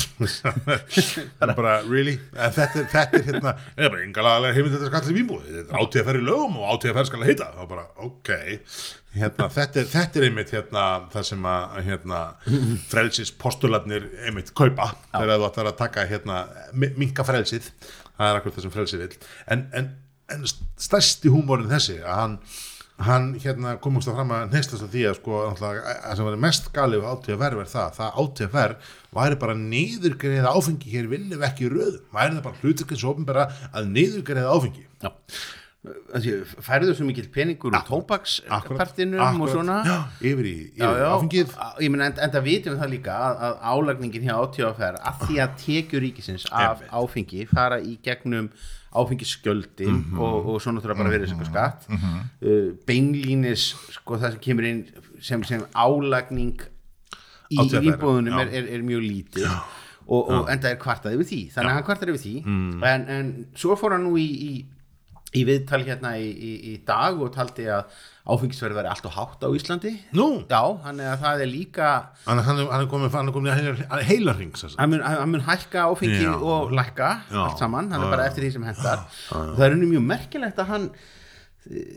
bara, really? Þetta er, þetta er hérna, það er bara yngalega heimilt þetta skallið vínbúð, átíð að ferja í lögum og átíð að ferja skal að heita, og bara, ok. Hérna, þetta, er, þetta er einmitt hérna, það sem að hérna, frelsis postulatnir einmitt kaupa þegar þú ætlar að taka hérna, minka frelsið það er akkur það sem frelsið vil en, en, en stærsti húmórin þessi að hann, hann hérna, komast að fram að neistast að því að sko, að sem var mest galið átíða verð er það, það átíða verð væri bara nýðurgreið áfengi hér viljum ekki röð, væri það bara hluturkins ofnbæra að nýðurgreið áfengi? Já færðu svo mikil peningur úr tópakspartinum og svona? Já, yfir í, áfengið. Ég menn en, það vitum við það líka að, að álagningin hjá átjóðaferð að því að tekjur ríkisins af áfengi fara í gegnum áfengisskjöldin mm -hmm. og, og svona þurfa bara að vera þessu skatt. Mm -hmm. uh, beinlínis sko það sem kemur inn sem, sem álagning í íbúðunum er, er, er mjög lítið. Og, og enda er kvartað yfir því. Þannig að hann kvartar yfir því. Mm. en, en svo fór hann nú í, í í viðtal hérna í, í, í dag og taldi að áfengisverð verði allt og hátt á Íslandi Nú? Já, hann er að það er líka Hann hann er komið, hann er komið heilarring Hann mun, mun hækka áfengi já. og lækka já. allt saman, hann já. er bara eftir því sem hendar það er unni mjög merkilegt að hann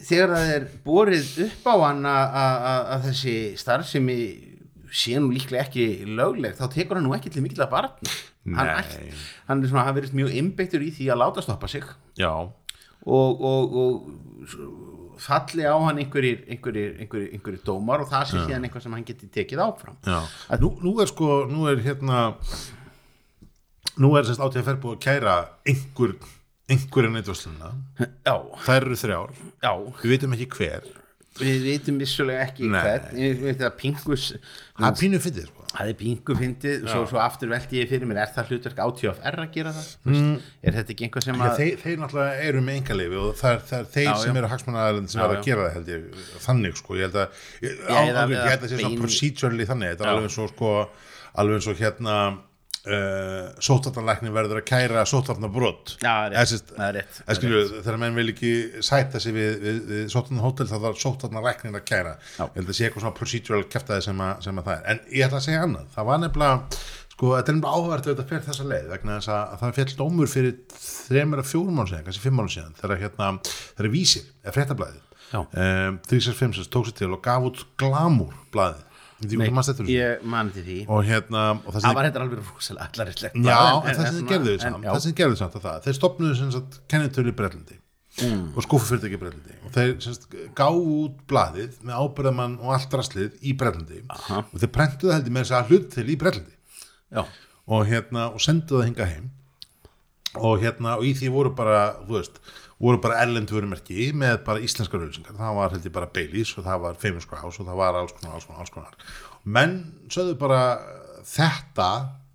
þegar það er borið upp á hann að þessi starfsemi sé nú líklega ekki lögleg þá tekur hann nú ekki til mikil að barna hann, hann er svona, hann verið mjög innbyttur í því að láta stoppa sig Já og, og, og falli á hann einhverjir, einhverjir, einhverjir, einhverjir dómar og það sé síðan eitthvað sem hann geti tekið áfram. Nú, nú er sko, nú er hérna nú er sérst átíða ferð búið að kæra einhver, einhverja neitvarsluna já, þær eru þrjár, já, við veitum ekki hver við vitum vissulega ekki hvern við veitum að pingus það er pínu fyndið sko. Það er pingu fyndið, svo, svo aftur velti ég fyrir mér er það hlutverk átíðaf er að gera það? Mm. er þetta ekki einhvað sem Já, að þeir, þeir náttúrulega eru með engaleifi og það er, það er þeir Já, sem já. eru hagsmunnaðarinn sem Já, er að gera það held ég þannig sko, ég held að ég, held að sé svona procedurally þannig, þetta er alveg eins og sko, alveg eins og hérna uh, sótartanlækni verður að kæra sótartanbrot Já, það er rétt, þegar menn vil ekki sæta sig við, við, við sótartanhótel þá þarf sótartanlæknin að kæra. Ég held að sé eitthvað svona procedural kæftæði sem, sem að það er, en ég ætla að segja annað. Það var nefnilega, sko, þetta er nefnilega áhverð þetta fer þessa leið, vegna þess að, að það fjall dómur fyrir þreymur að fjórum mál síðan kannski fimm mál síðan, þegar hérna þegar vísir, eða fréttablaðið Já. um, 365 sem tók sér til og gaf út glamúr maður stættur þessu? Ég mani til því. Og hérna, og það var þetta alveg rosalega allaristlegt Já, bara, en, það sem þið gerðu það sem gerðu samt að það, þeir stopnuðu kennitölu í Bretlandi mm. og skúfufyrirtæki í Bretlandi. Og þeir gáðu út blaðið með ábyrðamann og allt rastlið í Bretlandi. Aha. og þeir prentuðu heldur með þess að hlut til í Bretlandi. Já, og hérna, og senduðu það hinga heim. Og hérna, og í því voru bara þú veist, voru bara erlend vörumerki með bara íslenskar auðlýsingar það var heldur bara Baileys og það var Famous Grouse og það var alls konar, alls konar, alls konar. Menn sögðu bara þetta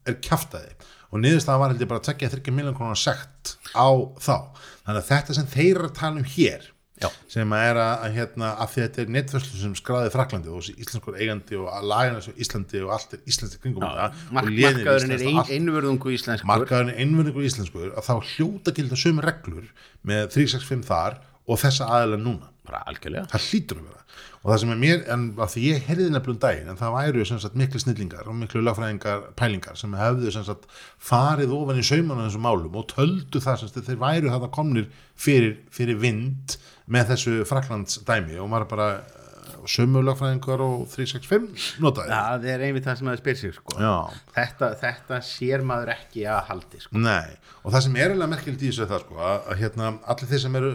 er kjaftaði og niðurstaðan var heldur bara að tekja 30 miljón krónar sekt á þá. Þannig að þetta sem þeir eru að tala um hér Já. sem að er að, að hérna, að að þetta er netfæslu sem skráði Fraklandi og íslenskur eigandi og að lagina þessu Íslandi og allt er íslenski kringum þetta Mark, markaðurinn er íslenskt og ein, allt einvörðungu íslenskur. Markaðurinn er einvörningur íslenskur að þá hljóta gilda sömu reglur með 365 þar og þessa aðeila núna. Bara algjörlega. Það hlýtur að vera. Og það sem er mér, en að því ég heyrði nefnilega um daginn en það væru sem sagt miklu snillingar og miklu lagfræðingar pælingar sem hefðu sem sagt farið ofan í saumana þessum málum og töldu það sem sagt þeir væru þetta komnir fyrir, fyrir vind með þessu Fraklands dæmi og maður bara eh, sömu lagfræðingar og 365 notaði það er einmitt það sem maður spyr sig sko. Já. þetta, þetta sér maður ekki að haldi sko. Nei, og það sem er eiginlega merkilegt í þessu það sko, að, að hérna, allir þeir sem eru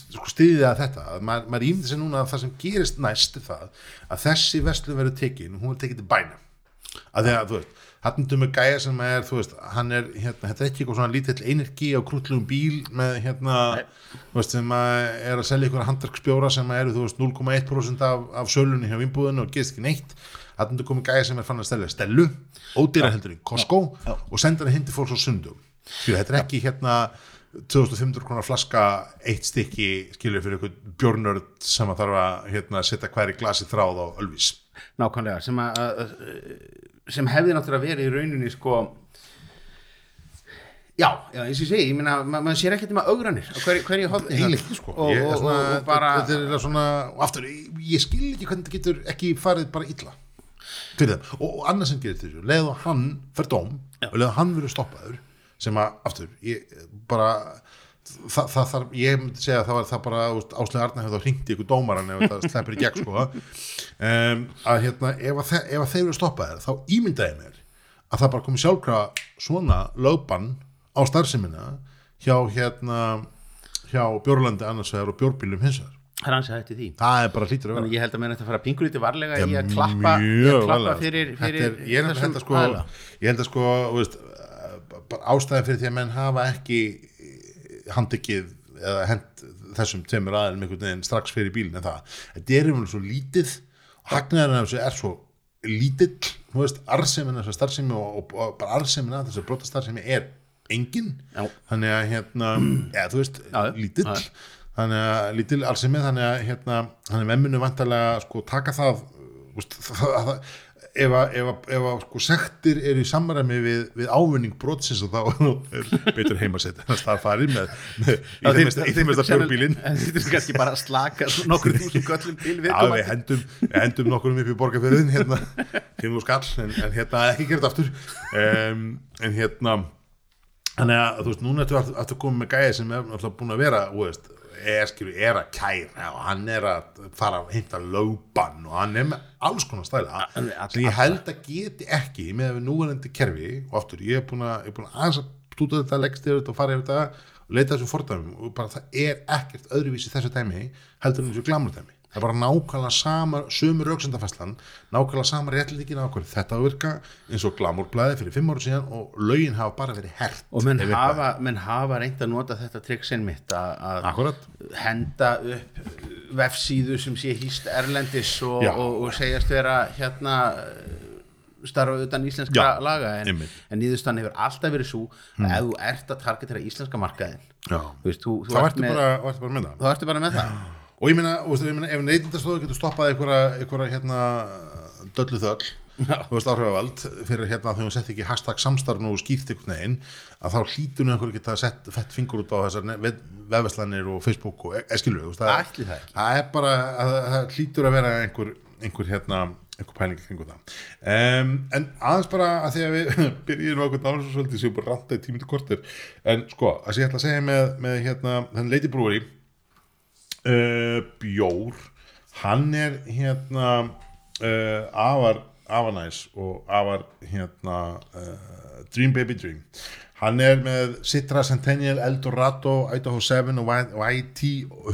sko, stiðið að þetta að maður, maður ímyndi sér núna að það sem gerist næst er það að þessi veslu verður tekin hún er tekin til bæna að því að, þú veist, hann með gæja sem er þú veist, hann er, hérna, þetta er ekki eitthvað svona lítill energi á krútlugum bíl með, hérna, þú veist, sem að er að selja ykkur handverksbjóra sem eru, þú veist, 0,1% af, af sölunni hjá vinnbúðinu og gerist ekki neitt. Hann er komið gæja sem er fann að stella stelu ódýra heldur í Costco og senda hann hindi fólks á sundum Því þetta er ekki hérna 2500 kronar flaska eitt stykki skilur fyrir eitthvað bjórnörd sem að þarf að hérna, setja hver í glasi þráð á nákvæmlega sem, hefði náttúrulega verið í rauninni sko já, já eins og ég segi ég meina, ma maður sér ekkert um að augranir hverju, hverju hodni eiginlega sko og, Ég og, svona, og, og bara þetta er svona, og aftur, ég, ég skil ekki hvernig þetta getur ekki farið bara illa. Fyrir og, annað sem gerir þessu leið og hann fer dóm og leið og hann verður stoppaður sem að, aftur, ég bara það, það þarf, ég myndi segja að það var það bara, áslega Arna hefur þá hringt í ykkur dómaran ef það sleppur í gegn sko. Um, að hérna, ef, að ef að þeir eru stoppaðir þá ímyndaði mér að það bara komi sjálfkrafa svona lögbann á starfseminna hjá hérna hjá Bjórlandi annars vegar og Bjórbílum hins vegar. Það er ansið hætti því. Það er bara hlýtur að vera. Ég held að mér fara að pingur lítið varlega í að klappa, að klappa varlega. fyrir, fyrir er, ég að held að sko ég held að sko þú veist, bara ástæði fyrir því að menn hafa ekki handekið eða hent þessum tveimur aðeins einhvern veginn strax fyrir bílinn en það þetta er einhvern svo lítið hagnaðurinn af þessu er svo lítill þú veist, arðsemin þessu starfsemi og, og, og bara arðsemin af þessu brotastarfsemi er engin Já. þannig að hérna, ja, þú veist, Já, lítill Já. þannig að lítill arðsemi þannig að hérna, þannig að memminu vantarlega sko taka það, úst, það, það ef að, að, að sko sektir eru í samræmi við, við ávinning brotsins og þá er betur heimasett en að það farir með, með í þeim í þeim mesta bjórbílinn þetta er kannski bara að slaka nokkur þúsund göllum til Já, viðkomandi. við hendum, við hendum nokkurum upp í borgarfjörðin hérna, kemur skall en, en hérna ekki gert aftur. Um, en hérna þannig að þú veist, núna ertu aftur, aftur komið með gæði sem er náttúrulega búin að vera þú veist, er, skilu, er að kæra og hann er að fara að hinta lögbann og hann er með alls konar stæla. Sem ég held að geti ekki með við núverandi kerfi. Og aftur, ég er búin að, er búin að aðeins að stúta þetta, leggst yfir þetta og fara yfir þetta og leita þessum fordæmum. Og bara það er ekkert öðruvísi þessu dæmi heldur en þessu glamur dæmi það er bara nákvæmlega sama, sömu rauksendafæslan nákvæmlega sama réttlíkin á okkur þetta virka eins og glamurblæði fyrir fimm ára síðan og lögin hafa bara verið hert og menn hafa, menn hafa reynd að nota þetta trikksinn mitt að- henda upp vefsíðu sem sé hýst erlendis og, Já. og, og segjast vera hérna starfa utan íslenska Já, laga. En, en nýðustan hefur alltaf verið svo að ef þú ert að targetera íslenska markaðin Já. veist, þú, þú, þá ert ertu bara, bara með það. Þú ertu bara með það og ég meina, og, ef neytindastóðu getur stoppað einhverja, hérna, döllu þöll þú veist áhrifavald fyrir hérna þegar hún sett ekki hashtag samstarf nú skýrt einhvern veginn að þá hlýtur nú einhverju geta sett fett fingur út á þessar vefverslanir og Facebook og eskilu veist, Ætli það það er bara, að, það hlýtur að vera einhver, einhver hérna einhver pæling kringu það um, en aðeins bara að því að við byrjum á okkur svolítið sem bara ranta í tíminu kortir en sko, að sem ég ætla að segja með, með hérna, þenn Brewery uh, bjór hann er hérna uh, afar afar næs og afar hérna uh, Dream Baby Dream hann er með Citra Centennial Eldorado, Idaho 7 og YT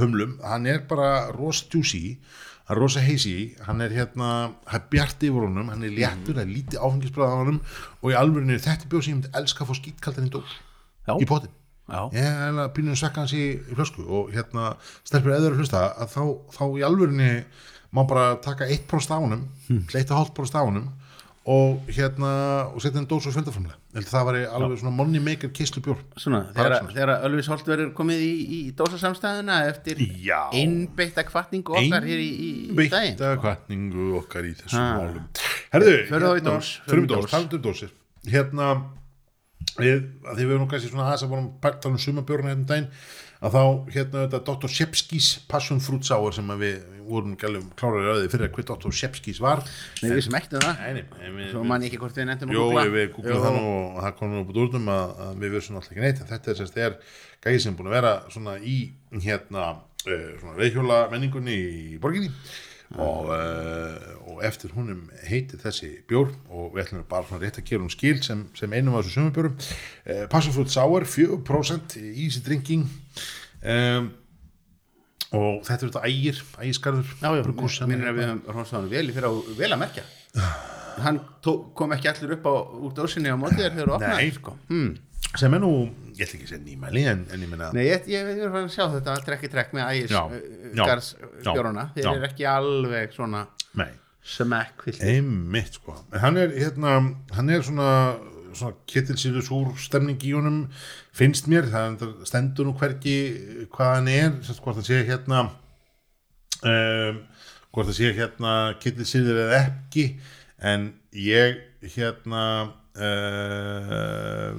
humlum hann er bara juicy hann er rosa hazy, hann er hérna hann er bjart yfir honum, hann er léttur það er lítið áfengisbræð á honum og í alvörinni þetta bjór sem ég myndi elska að fá skýtkaldan í Já. í potin. Ég er eiginlega pínum svekka hans í, í flösku og hérna stelpur eður að hlusta að þá, þá í alvörinni má bara taka 1% af honum Hm. 1,5% af honum og hérna og setja henni dós og fjöldaframlega að það væri alveg svona money maker kislu bjór Svona, Bara þegar, þegar Ölvis Holt verður komið í, í dósasamstæðuna eftir einbeitta kvartningu okkar hér í, í, daginn. Beitta kvartningu okkar í þessum Ha. málum. Herðu, þá í dós, í dós, dós. um Hérna við, að því við erum kannski svona aðeins að vorum að tala um sumabjörn hérna um daginn að þá hérna þetta Dr. Shepskis Passion Fruit Sour sem að við vorum gælum klárar í öði fyrir að hver Dr. Shepskis var Nei, við sem ektum það Nei, við- Svo man ég ekki hvort við nefndum að Jó, googla. við googlum það nú og það kom nú upp úr úrdum að, að við vissum alltaf ekki neitt en þetta er sérst er gæði sem búin að vera svona í hérna uh, svona reyðhjóla menningunni í borginni og, uh, og eftir húnum heitir þessi bjór og við ætlum bara rétt að gera um skil sem, sem einum af þessu sumabjórum uh, Passafrútt Sour, 4% easy drinking um, og þetta er þetta ægir sem minnir er að við höfum hrósað hann vel fyrir á vel að merkja Hann tó, kom ekki allir upp á úr dósinni á móti þér þegar þú opnaði Nei. sko. hmm. Sem er nú, ég ætla ekki að segja nýmæli en, en ég menna Nei, ég, ég, ég er að sjá þetta trekk í trekk með ægis garðsbjórana já, Þeir eru ekki alveg svona Nei, smekk einmitt sko. En hann er hérna, hann er svona svona ketilsýrus úr stemning í honum finnst mér, það stendur nú hvergi hvað hann er sérst, hvort það sé hérna um, hvort það sé hérna ketilsýrur eða ekki. En ég hérna uh,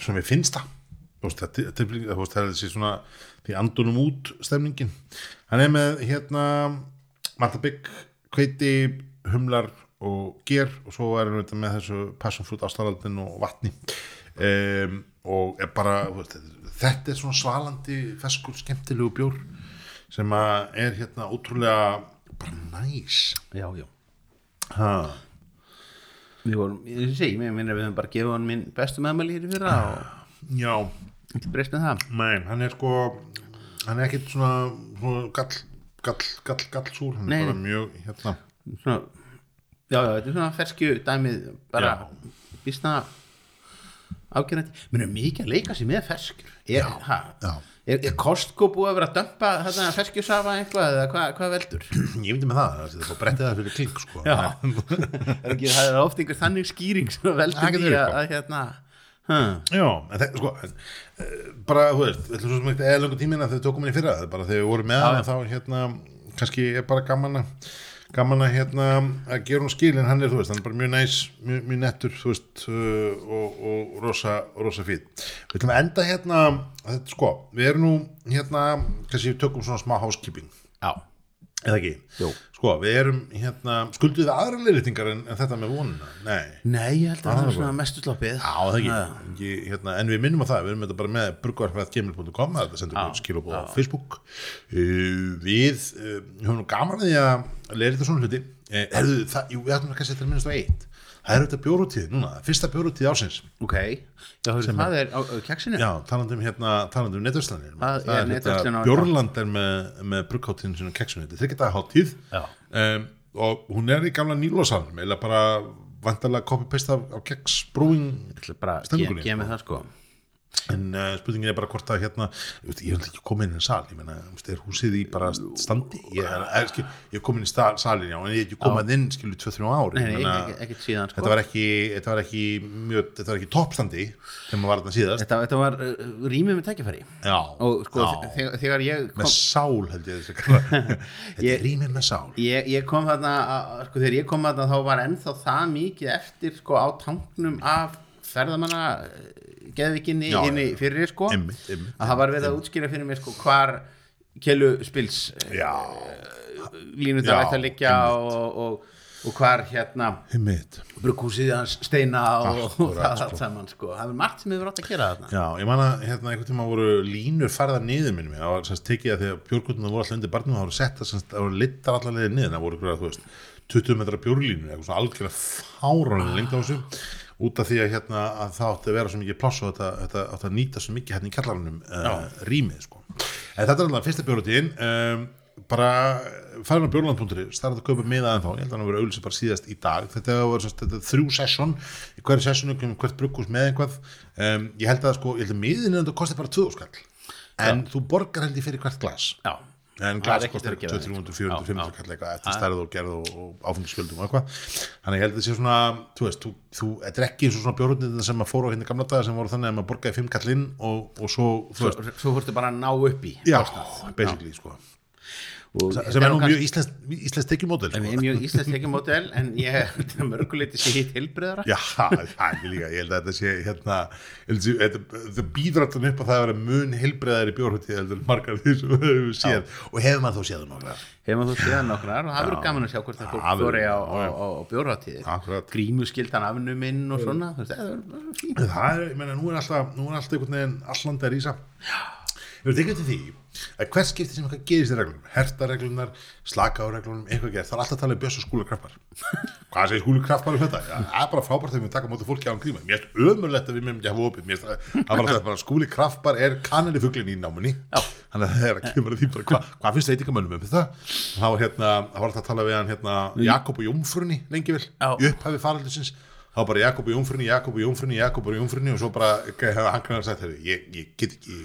svona mér finnst það. Það er þessi svona því andunum út stemningin. Hann er með hérna matabygg, kveiti, humlar og ger og svo er hann með þessu passion fruit ástaraldin og vatni. Um, og er bara þetta er svona svalandi feskur, skemmtilegu bjór sem er hérna ótrúlega bara næs. Já, já. Ha. Við vorum, ég mér minnir að við höfum bara gefið hann minn bestu meðmæli hér í fyrra og já, ekki breyst með það. Nei, hann er sko hann er ekkit svona, svona gall, gall, gall, gall súr. Hann Nei. er bara mjög hérna. Svona, Já, já, þetta er svona ferskju dæmið bara Já. býstna ágjörandi Mér er mikið að leika sér með ferskjur. Er, ha, já. Er, er Costco búið að vera að dömpa þetta ferskjusafa eitthvað eða hvað, hvað veldur? ég myndi með það, það er bara brettið það fyrir klink sko. Já, er ekki, það er oft einhver þannig skýring sem veldur Það því að, sko. að hérna huh. Já, en það, sko en, uh, bara, þú veist, þetta er svo sem ekki eða langur tíminn að þau tókum henni fyrra, það er bara þegar við vorum með hann þá hérna, kannski er bara gaman að gaman að hérna að gera hún skil en hann er, þú veist, hann er bara mjög næs mjög, mjög nettur, þú veist uh, og, og rosa, rosa fýt við ætlum að enda hérna, þetta, sko við erum nú hérna, kannski við tökum svona smá housekeeping, Já, eða ekki? Jú. Sko, við erum hérna, skuldum við aðra leiritingar en, en þetta með vonuna, nei. Nei, ég held að það það er svona mestu sloppið. Já, það ekki, ekki hérna, en við minnum á það, við erum þetta bara með bruggarfæðgmail.com, það sendur við skilabóð á Facebook. Uh, við uh, höfum nú gaman að því að leira þetta svona hluti. Uh, erðu, það, jú, við ætlum að þetta minnast á eitt það er auðvitað bjórutíð núna, fyrsta bjórutíð ásins ok, já, veist, það er á, á keksinu já, talandum hérna, talandum netverslanir Það það er hérna, Bjórland er með, með bruggháttíðin sinni keksunni, þetta er þryggja háttíð Já. um, og hún er í gamla nýlósalm eða bara vantarlega copy-paste af, af keks brewing Ég Stemningunni, gefa mig það sko en uh, spurningin er bara hvort að hérna ég, vil ekki koma inn í sal ég meina, er húsið í bara standi? Ég er, er, skil, ég kom inn í salin já, en ég hef ekki komað inn, skilu, 2-3 ári Nei, meina, ekki- ekkert síðan sko. þetta var ekki þetta var ekki mjög, þetta var ekki toppstandi þegar maður var þetta síðast. Þetta, þetta var uh, rýmið með tækifæri. Já, og sko já. þegar, þegar ég með kom, sál held ég þetta er rýmið með sál. ég, ég kom þarna að- sko þegar ég kom þarna þá var ennþá það mikið eftir sko á tanknum af ferðamanna geðvikinni Já, inni fyrir sko. Einmitt, einmitt, að það var verið að útskýra fyrir mér sko hvar kelu spils línu það ætti að liggja og, og, og hvar hérna einmitt. brukkúsið hans steina og, og Akkúrat, það sko. allt saman sko. Það er margt sem hefur átt að gera þarna. Já, ég man að hérna einhvern tíma voru línur farðar niður minnum það var semst tekið að að björgutuna voru alltaf undir barnum það voru sett að það voru littar allar niður. Það voru að þú veist 20 metra björglínur eitthvað svona algjörlega fáranlega lengt á þessu út af því að hérna að það átti að vera svo mikið pláss og þetta, þetta átti að nýta svo mikið hérna í kallarunum uh, rýmið sko. en þetta er alltaf fyrsta björgutíðin um, bara farin á björgland.is það er hægt að kaupa miða en þá, ég held að hann verið auðvitað bara síðast í dag. Þetta var þrjú session. Í hverju sessionu kemur hvert brugghús með einhvað um, ég held að sko, ég held að miðin þetta kostar bara 2000 skall en þú borgar held ég fyrir hvert glas. Já, en Það glas ekkert kostar að gefa 200, 300, 400, Já, 500 já. kall eitthvað eftir stærð og gerð og, og áfengisfjöldum og eitthvað. Þannig ég held að þetta sé svona þú veist, þú, þú, er ekki eins og svona bjórnir sem að fóru á hérna gamla daga sem voru þannig að maður borgaði 5 kall inn og, og svo, þú svo, veist, svo fórstu bara að ná upp í já, basically sko sem er nú mjög íslensk, tekjumódel en sko. við erum mjög íslensk ekki mótel en ég þetta er mörguleiti sé hitt heilbriðara Já, það er líka, ég held að þetta sé hérna, held að þetta- það býður alltaf upp að það að vera mun heilbreiðari bjórhutti heldur margar því sem við höfum séð. Og hefur maður þó séð nokkrar. Hefum þú séð nokkrar og það verður gaman að sjá hvort það fólk Það fóri á, á, á, á Akkurat. grímuskildan afnuminn og svona það er- það er það er, ég meina, nú er alltaf nú er alltaf einhvern veginn allandi að rísa. Ég vil tekja til því að hver skipti sem eitthvað gerist í reglunum hertareglunar, reglunum eitthvað gerð, það er alltaf að tala um Björns og Skúli Kraftbar hvað segir Skúli Kraftbar um þetta? Það er bara frábært þegar við taka á móti fólki á hann gríma mér er ömurlegt að við meðum ekki hafa opið. Mér bara Skúli Kraftbar er kanninni fuglin í námunni. Já. þannig að það er að kemur að því bara hvað hva finnst veitingamönnum um þetta? Það var hérna, alltaf að tala við hann hérna Jakob og Jómfrunni lengi vel í upphafi faraldisins þá bara Jakob og Jómfrunni, Jakob og Jómfrunni, Jakob og Jómfrunni og svo bara hann kannar sagt heyrðu, ég, ég get ekki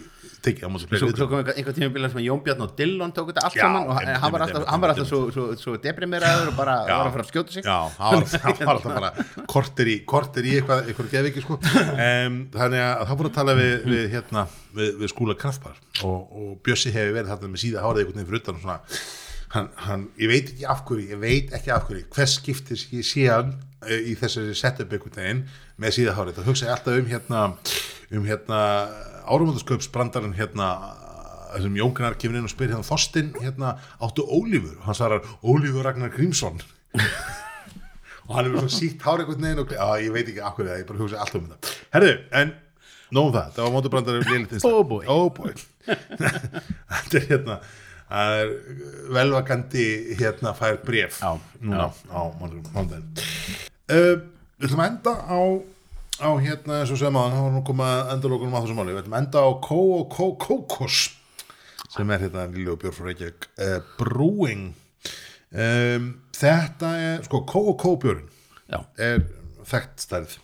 tekið á móti Svo, svo kom einhver, tíma bílar sem að Jón Bjarn og Dillon tók þetta allt saman og hann var alltaf, hann svo, svo, svo deprimeraður og bara var að fara að skjóta sig. Já, það var, alltaf bara korter í, í eitthvað, eitthvað geðviki sko. um, þannig að það voru að tala við, við, hérna, við, við skúla kraftbar og, og Bjössi hefur verið þarna með síða hárið einhvern veginn fyrir utan og svona hann, hann, ég veit ekki af hverju, ég veit ekki af hverju hvers sé hann eh, í þessari setup einhvern veginn með síða hárið, það hugsa ég alltaf um hérna um hérna árumöndaskaupsbrandarinn hérna sem Jón Gunnar kemur inn og spyr hérna Þorstein hérna áttu Ólífur? Og hann svarar Ólífur Ragnar Grímsson. Og hann er með svona sítt hár einhvern veginn og á, ég veit ekki akkur það, ég bara hugsa alltaf um þetta. Herðu, en nóg um það, það var liðlítið Oh boy. oh boy. Þetta er hérna það er velvakandi hérna fær bref Já, núna á mándaginn uh, við ætlum að enda á á hérna eins og sem að það var nú komað endalókunum á þessu máli, við ætlum að enda á Kó og Kó Kókos sem er hérna og Björn frá Reykjavík. Uh, Brewing um, þetta er, sko Kó Björn Já, er þekkt stærð.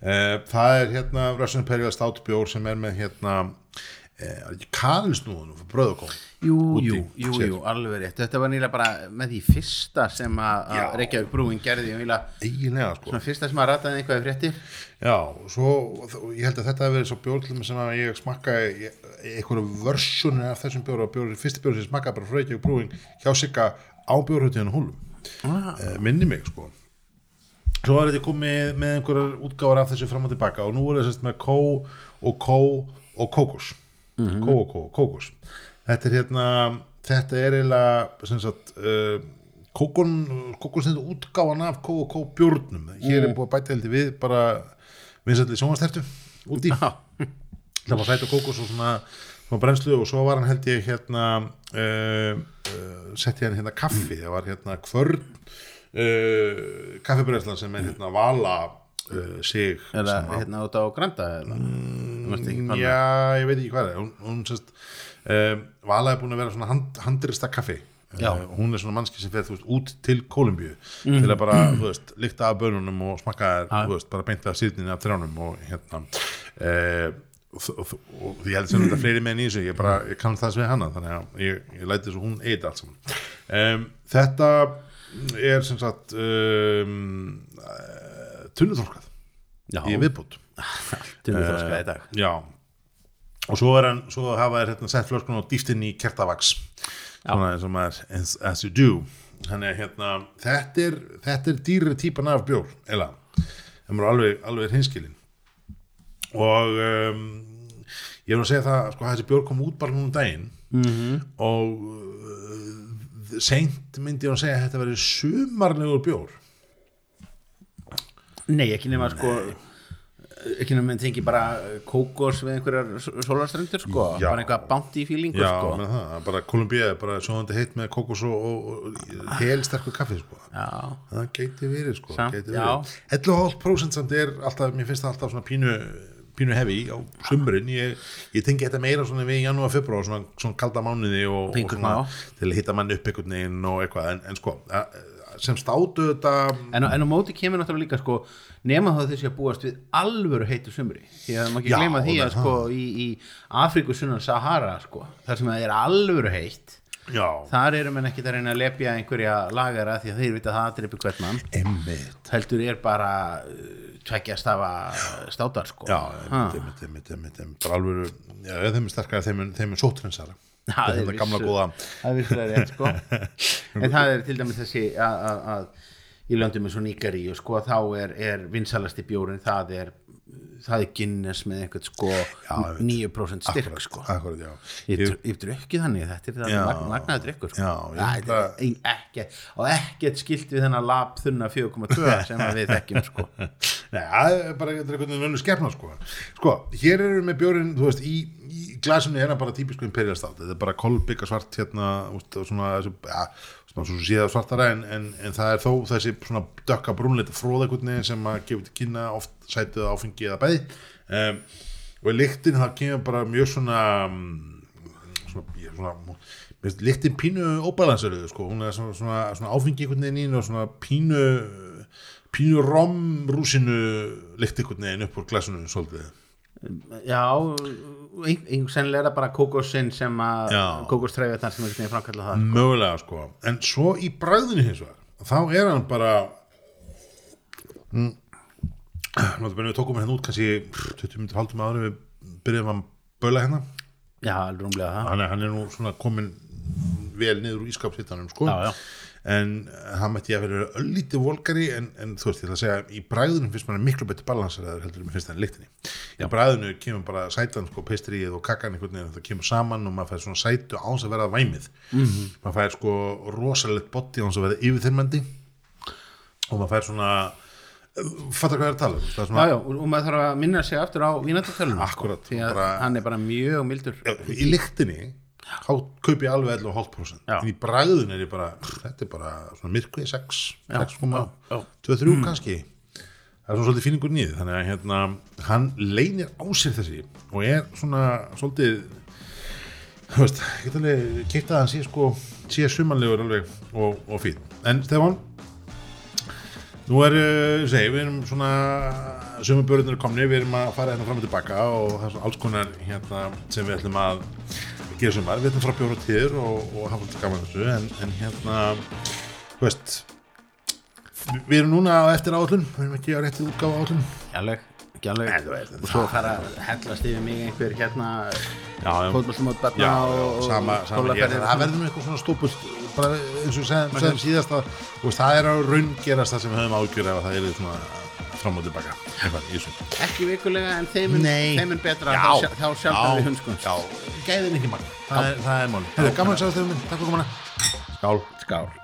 Uh, það er hérna Russian Imperial Stout bjór sem er með hérna kanilsnúðunum fyrir bröð og kó jú, jú, jú, jú, alveg rétt. Þetta var nýlega bara með því fyrsta sem að Reykjavík Brúin gerði eiginlega eiginlega sko. svona fyrsta sem að rataði eitthvað í fréttir. Já, svo ég held að þetta hefur verið svo bjór til mig sem að ég smakkaði einhverju versjoni af þessum bjór og bjór, fyrsti bjór sem smakkaði bara Reykjavík brúing hjá Sigga á bjórhautíðan húlum. Ah, uh, minni mig sko. Svo var þetta komið með einhverjar útgáfar af þessu fram og tilbaka og nú er þess með kó og kó og kókos. Kó og kó og kókos þetta er hérna þetta er eiginlega sem sagt uh, kókon kókon sem þetta útgáfan af kó og kó bjórnum. Hér er búið að bæta heldur við bara vinsalli sjónvastertu úti það var sætt og kókos og svona, svona brennslu og svo var hann held ég hérna uh, uh, setti hann hérna kaffi. Það var hérna kvörn uh, kaffibræðslan sem er hérna vala sig eða hérna út á Granda eða? Hvað Já, ég veit ekki hvað er. Hún, hún sérst um, Vala er búin að vera svona hand, handrista kaffi. Já. Uh, hún er svona mannski sem fer veist, út til Kolumbíu til að bara, veist, lykta af bönunum og smakka, veist, bara beinta sýrninni af trjánum og hérna. Uh, og, og, og ég held sem þetta fleiri menn í þessu, ég bara, ég kann það sem við hana þannig að ég, ég læti þessu hún eita allt saman. Um, þetta er sem sagt um, uh, tunnuþorkað í viðbútt tunnu þroska í dag. Já og svo hann, svo hafa þær hérna sett flöskun og dýft inn í kertavaks svona eins og maður as, as you do. Þannig að hérna þetta er, þetta er dýri típan af bjór eða, það er alveg, alveg hinskilin og um, ég er að segja það sko þessi bjór kom út bara núna um daginn. -hmm. og uh, seint myndi ég að segja að þetta verið sumarlegur bjór. Nei, ekki nema sko ekki nema en tengi bara kókos við einhverjar sólarstrendur sko. Já. bara einhvað bounty feelingur Já, sko. með það, bara Kolumbía er bara sjóðandi heitt með kokos og, og, og helsterku kaffi sko. Já, það gæti verið sko, Samt, gæti já. verið. 11,5% samt er alltaf, mér finnst það alltaf svona pínu pínu hefi á sumrin. Ég, ég tengi þetta meira svona við janúar, februar svona, svona kalda mánuði og, og svona, til að hitta mann upp einhvern veginn og eitthvað, en, en sko að- sem státu þetta. En, en á móti kemur náttúrulega líka sko nema þá þessi að búast við alvöru heitu sumri. Því að maður ekki gleyma því að sko í, í Afríku sunnan Sahara sko þar sem það er alvöru heitt já, þar eru menn ekki að reyna að lepja einhverja lagara því að þeir vita að það aðripi hvern mann. Heldur er bara uh, tveggja stafa státar sko. Já, emmitt, emmitt, emmitt bara alvöru, já, þeim er sterkara þeim er, er sótrensara þetta er gamla góða. Það er rétt sko. En það er til dæmis þessi að, í löndum eins og Níkaríu sko þá er, er vinsalasti bjórin það er það er Guinness með einhvern sko veit. 9% styrk Akkurat, sko akkurat, já. ég, Ég- ég drukkið þannig þetta er það Já. mag, magnaði drikkur sko. Já, Það ekki, og ekkert skilt við þennan lab þunna 4,2 sem að við þekkjum sko Nei, það er bara er einhvern veginn skefna sko. sko, hér eru við með bjórin þú veist, í, í glasinu er hann bara típisku imperial stout, þetta er bara kolbygga svart hérna, úst, svona, þessu, ja, svona svo síða svartara en, en, en það er þó þessi svona dökka brúnleita fróðakunni sem að gefa til kynna oft sætið áfengi eða bæði. Um, og í lyktin það kemur bara mjög svona mm, svona, svona lyktin pínu óbalanseruð sko, hún er svona, svona, svona áfengi einhvern veginn henni og svona pínu pínu romrúsinu lykt einhvern veginn upp úr glasinu svolítið já, sennilega er það bara kókosinn sem að Já. kókostræfjarnar sem einhvern veginn framkalla það mögulega sko. En svo í bræðinu hins vegar þá er hann bara mm, við tókum hérna út kannski 20 minnir haldum áður við byrjuðum að böla hérna. Já, alveg rúmlega það. Hann er, hann er nú svona komin vel niður úr ískapsittanum sko. Já, já. En hann mætti að vera öllítið volgari en, en þú veist, ég ætla að segja í bræðunum finnst mann miklu betur balansaraður heldur en mér finnst það í bræðinu kemur bara sætan sko peistrið og kakkan einhvern veginn það kemur saman og maður fær svona sætu áns að vera væmið Mhm. -hmm. maður fær sko rosalegt botti áns að vera yfirþyrmandi og maður fær svona fattar hvað ég er að tala um það er Já, svona, já, og, og maður þarf að minna sig aftur á vínandartölunum Akkúrat, því að bara- hann er bara mjög mildur í lyktinni þá kaup ég alveg 11,5% Já. en í bræðun er ég bara þetta er bara svona myrkvið 6 Já, 6,2-3 kannski. Það er svona svolítið fíningur nýð þannig að hérna, hann leynir á sér þessi og er svona svolítið þú veist, ég get alveg keitt að hann sé sko, sé sumanlegur alveg og, og fín, en Stefán nú er, uh, segi, við erum svona sumabörðunir komni, við erum að fara hérna fram og tilbaka og það er svona alls konar hérna sem við ætlum að gera sumar, við ætlum fara bjóra tíður og, og hafa alltaf gaman þessu en, en hérna, þú veist við- erum núna á eftir áallun við erum ekki á réttið útgáfa áallun þú veist, og svo fara að hellast yfir mig einhver hérna batna já, og, skólaferðir það verður nú eitthvað svona stópult bara eins og segjum síðast að það er að raungerast það sem við höfum ágjör ef að það er svona fram og tilbaka. Ekki vikulega en þeim er, betra. Já. þá, sjá- við hunskun já, gæðin ekki mann það er, það er mál, gaman að segja þau takk fyrir komuna. Skál. Skál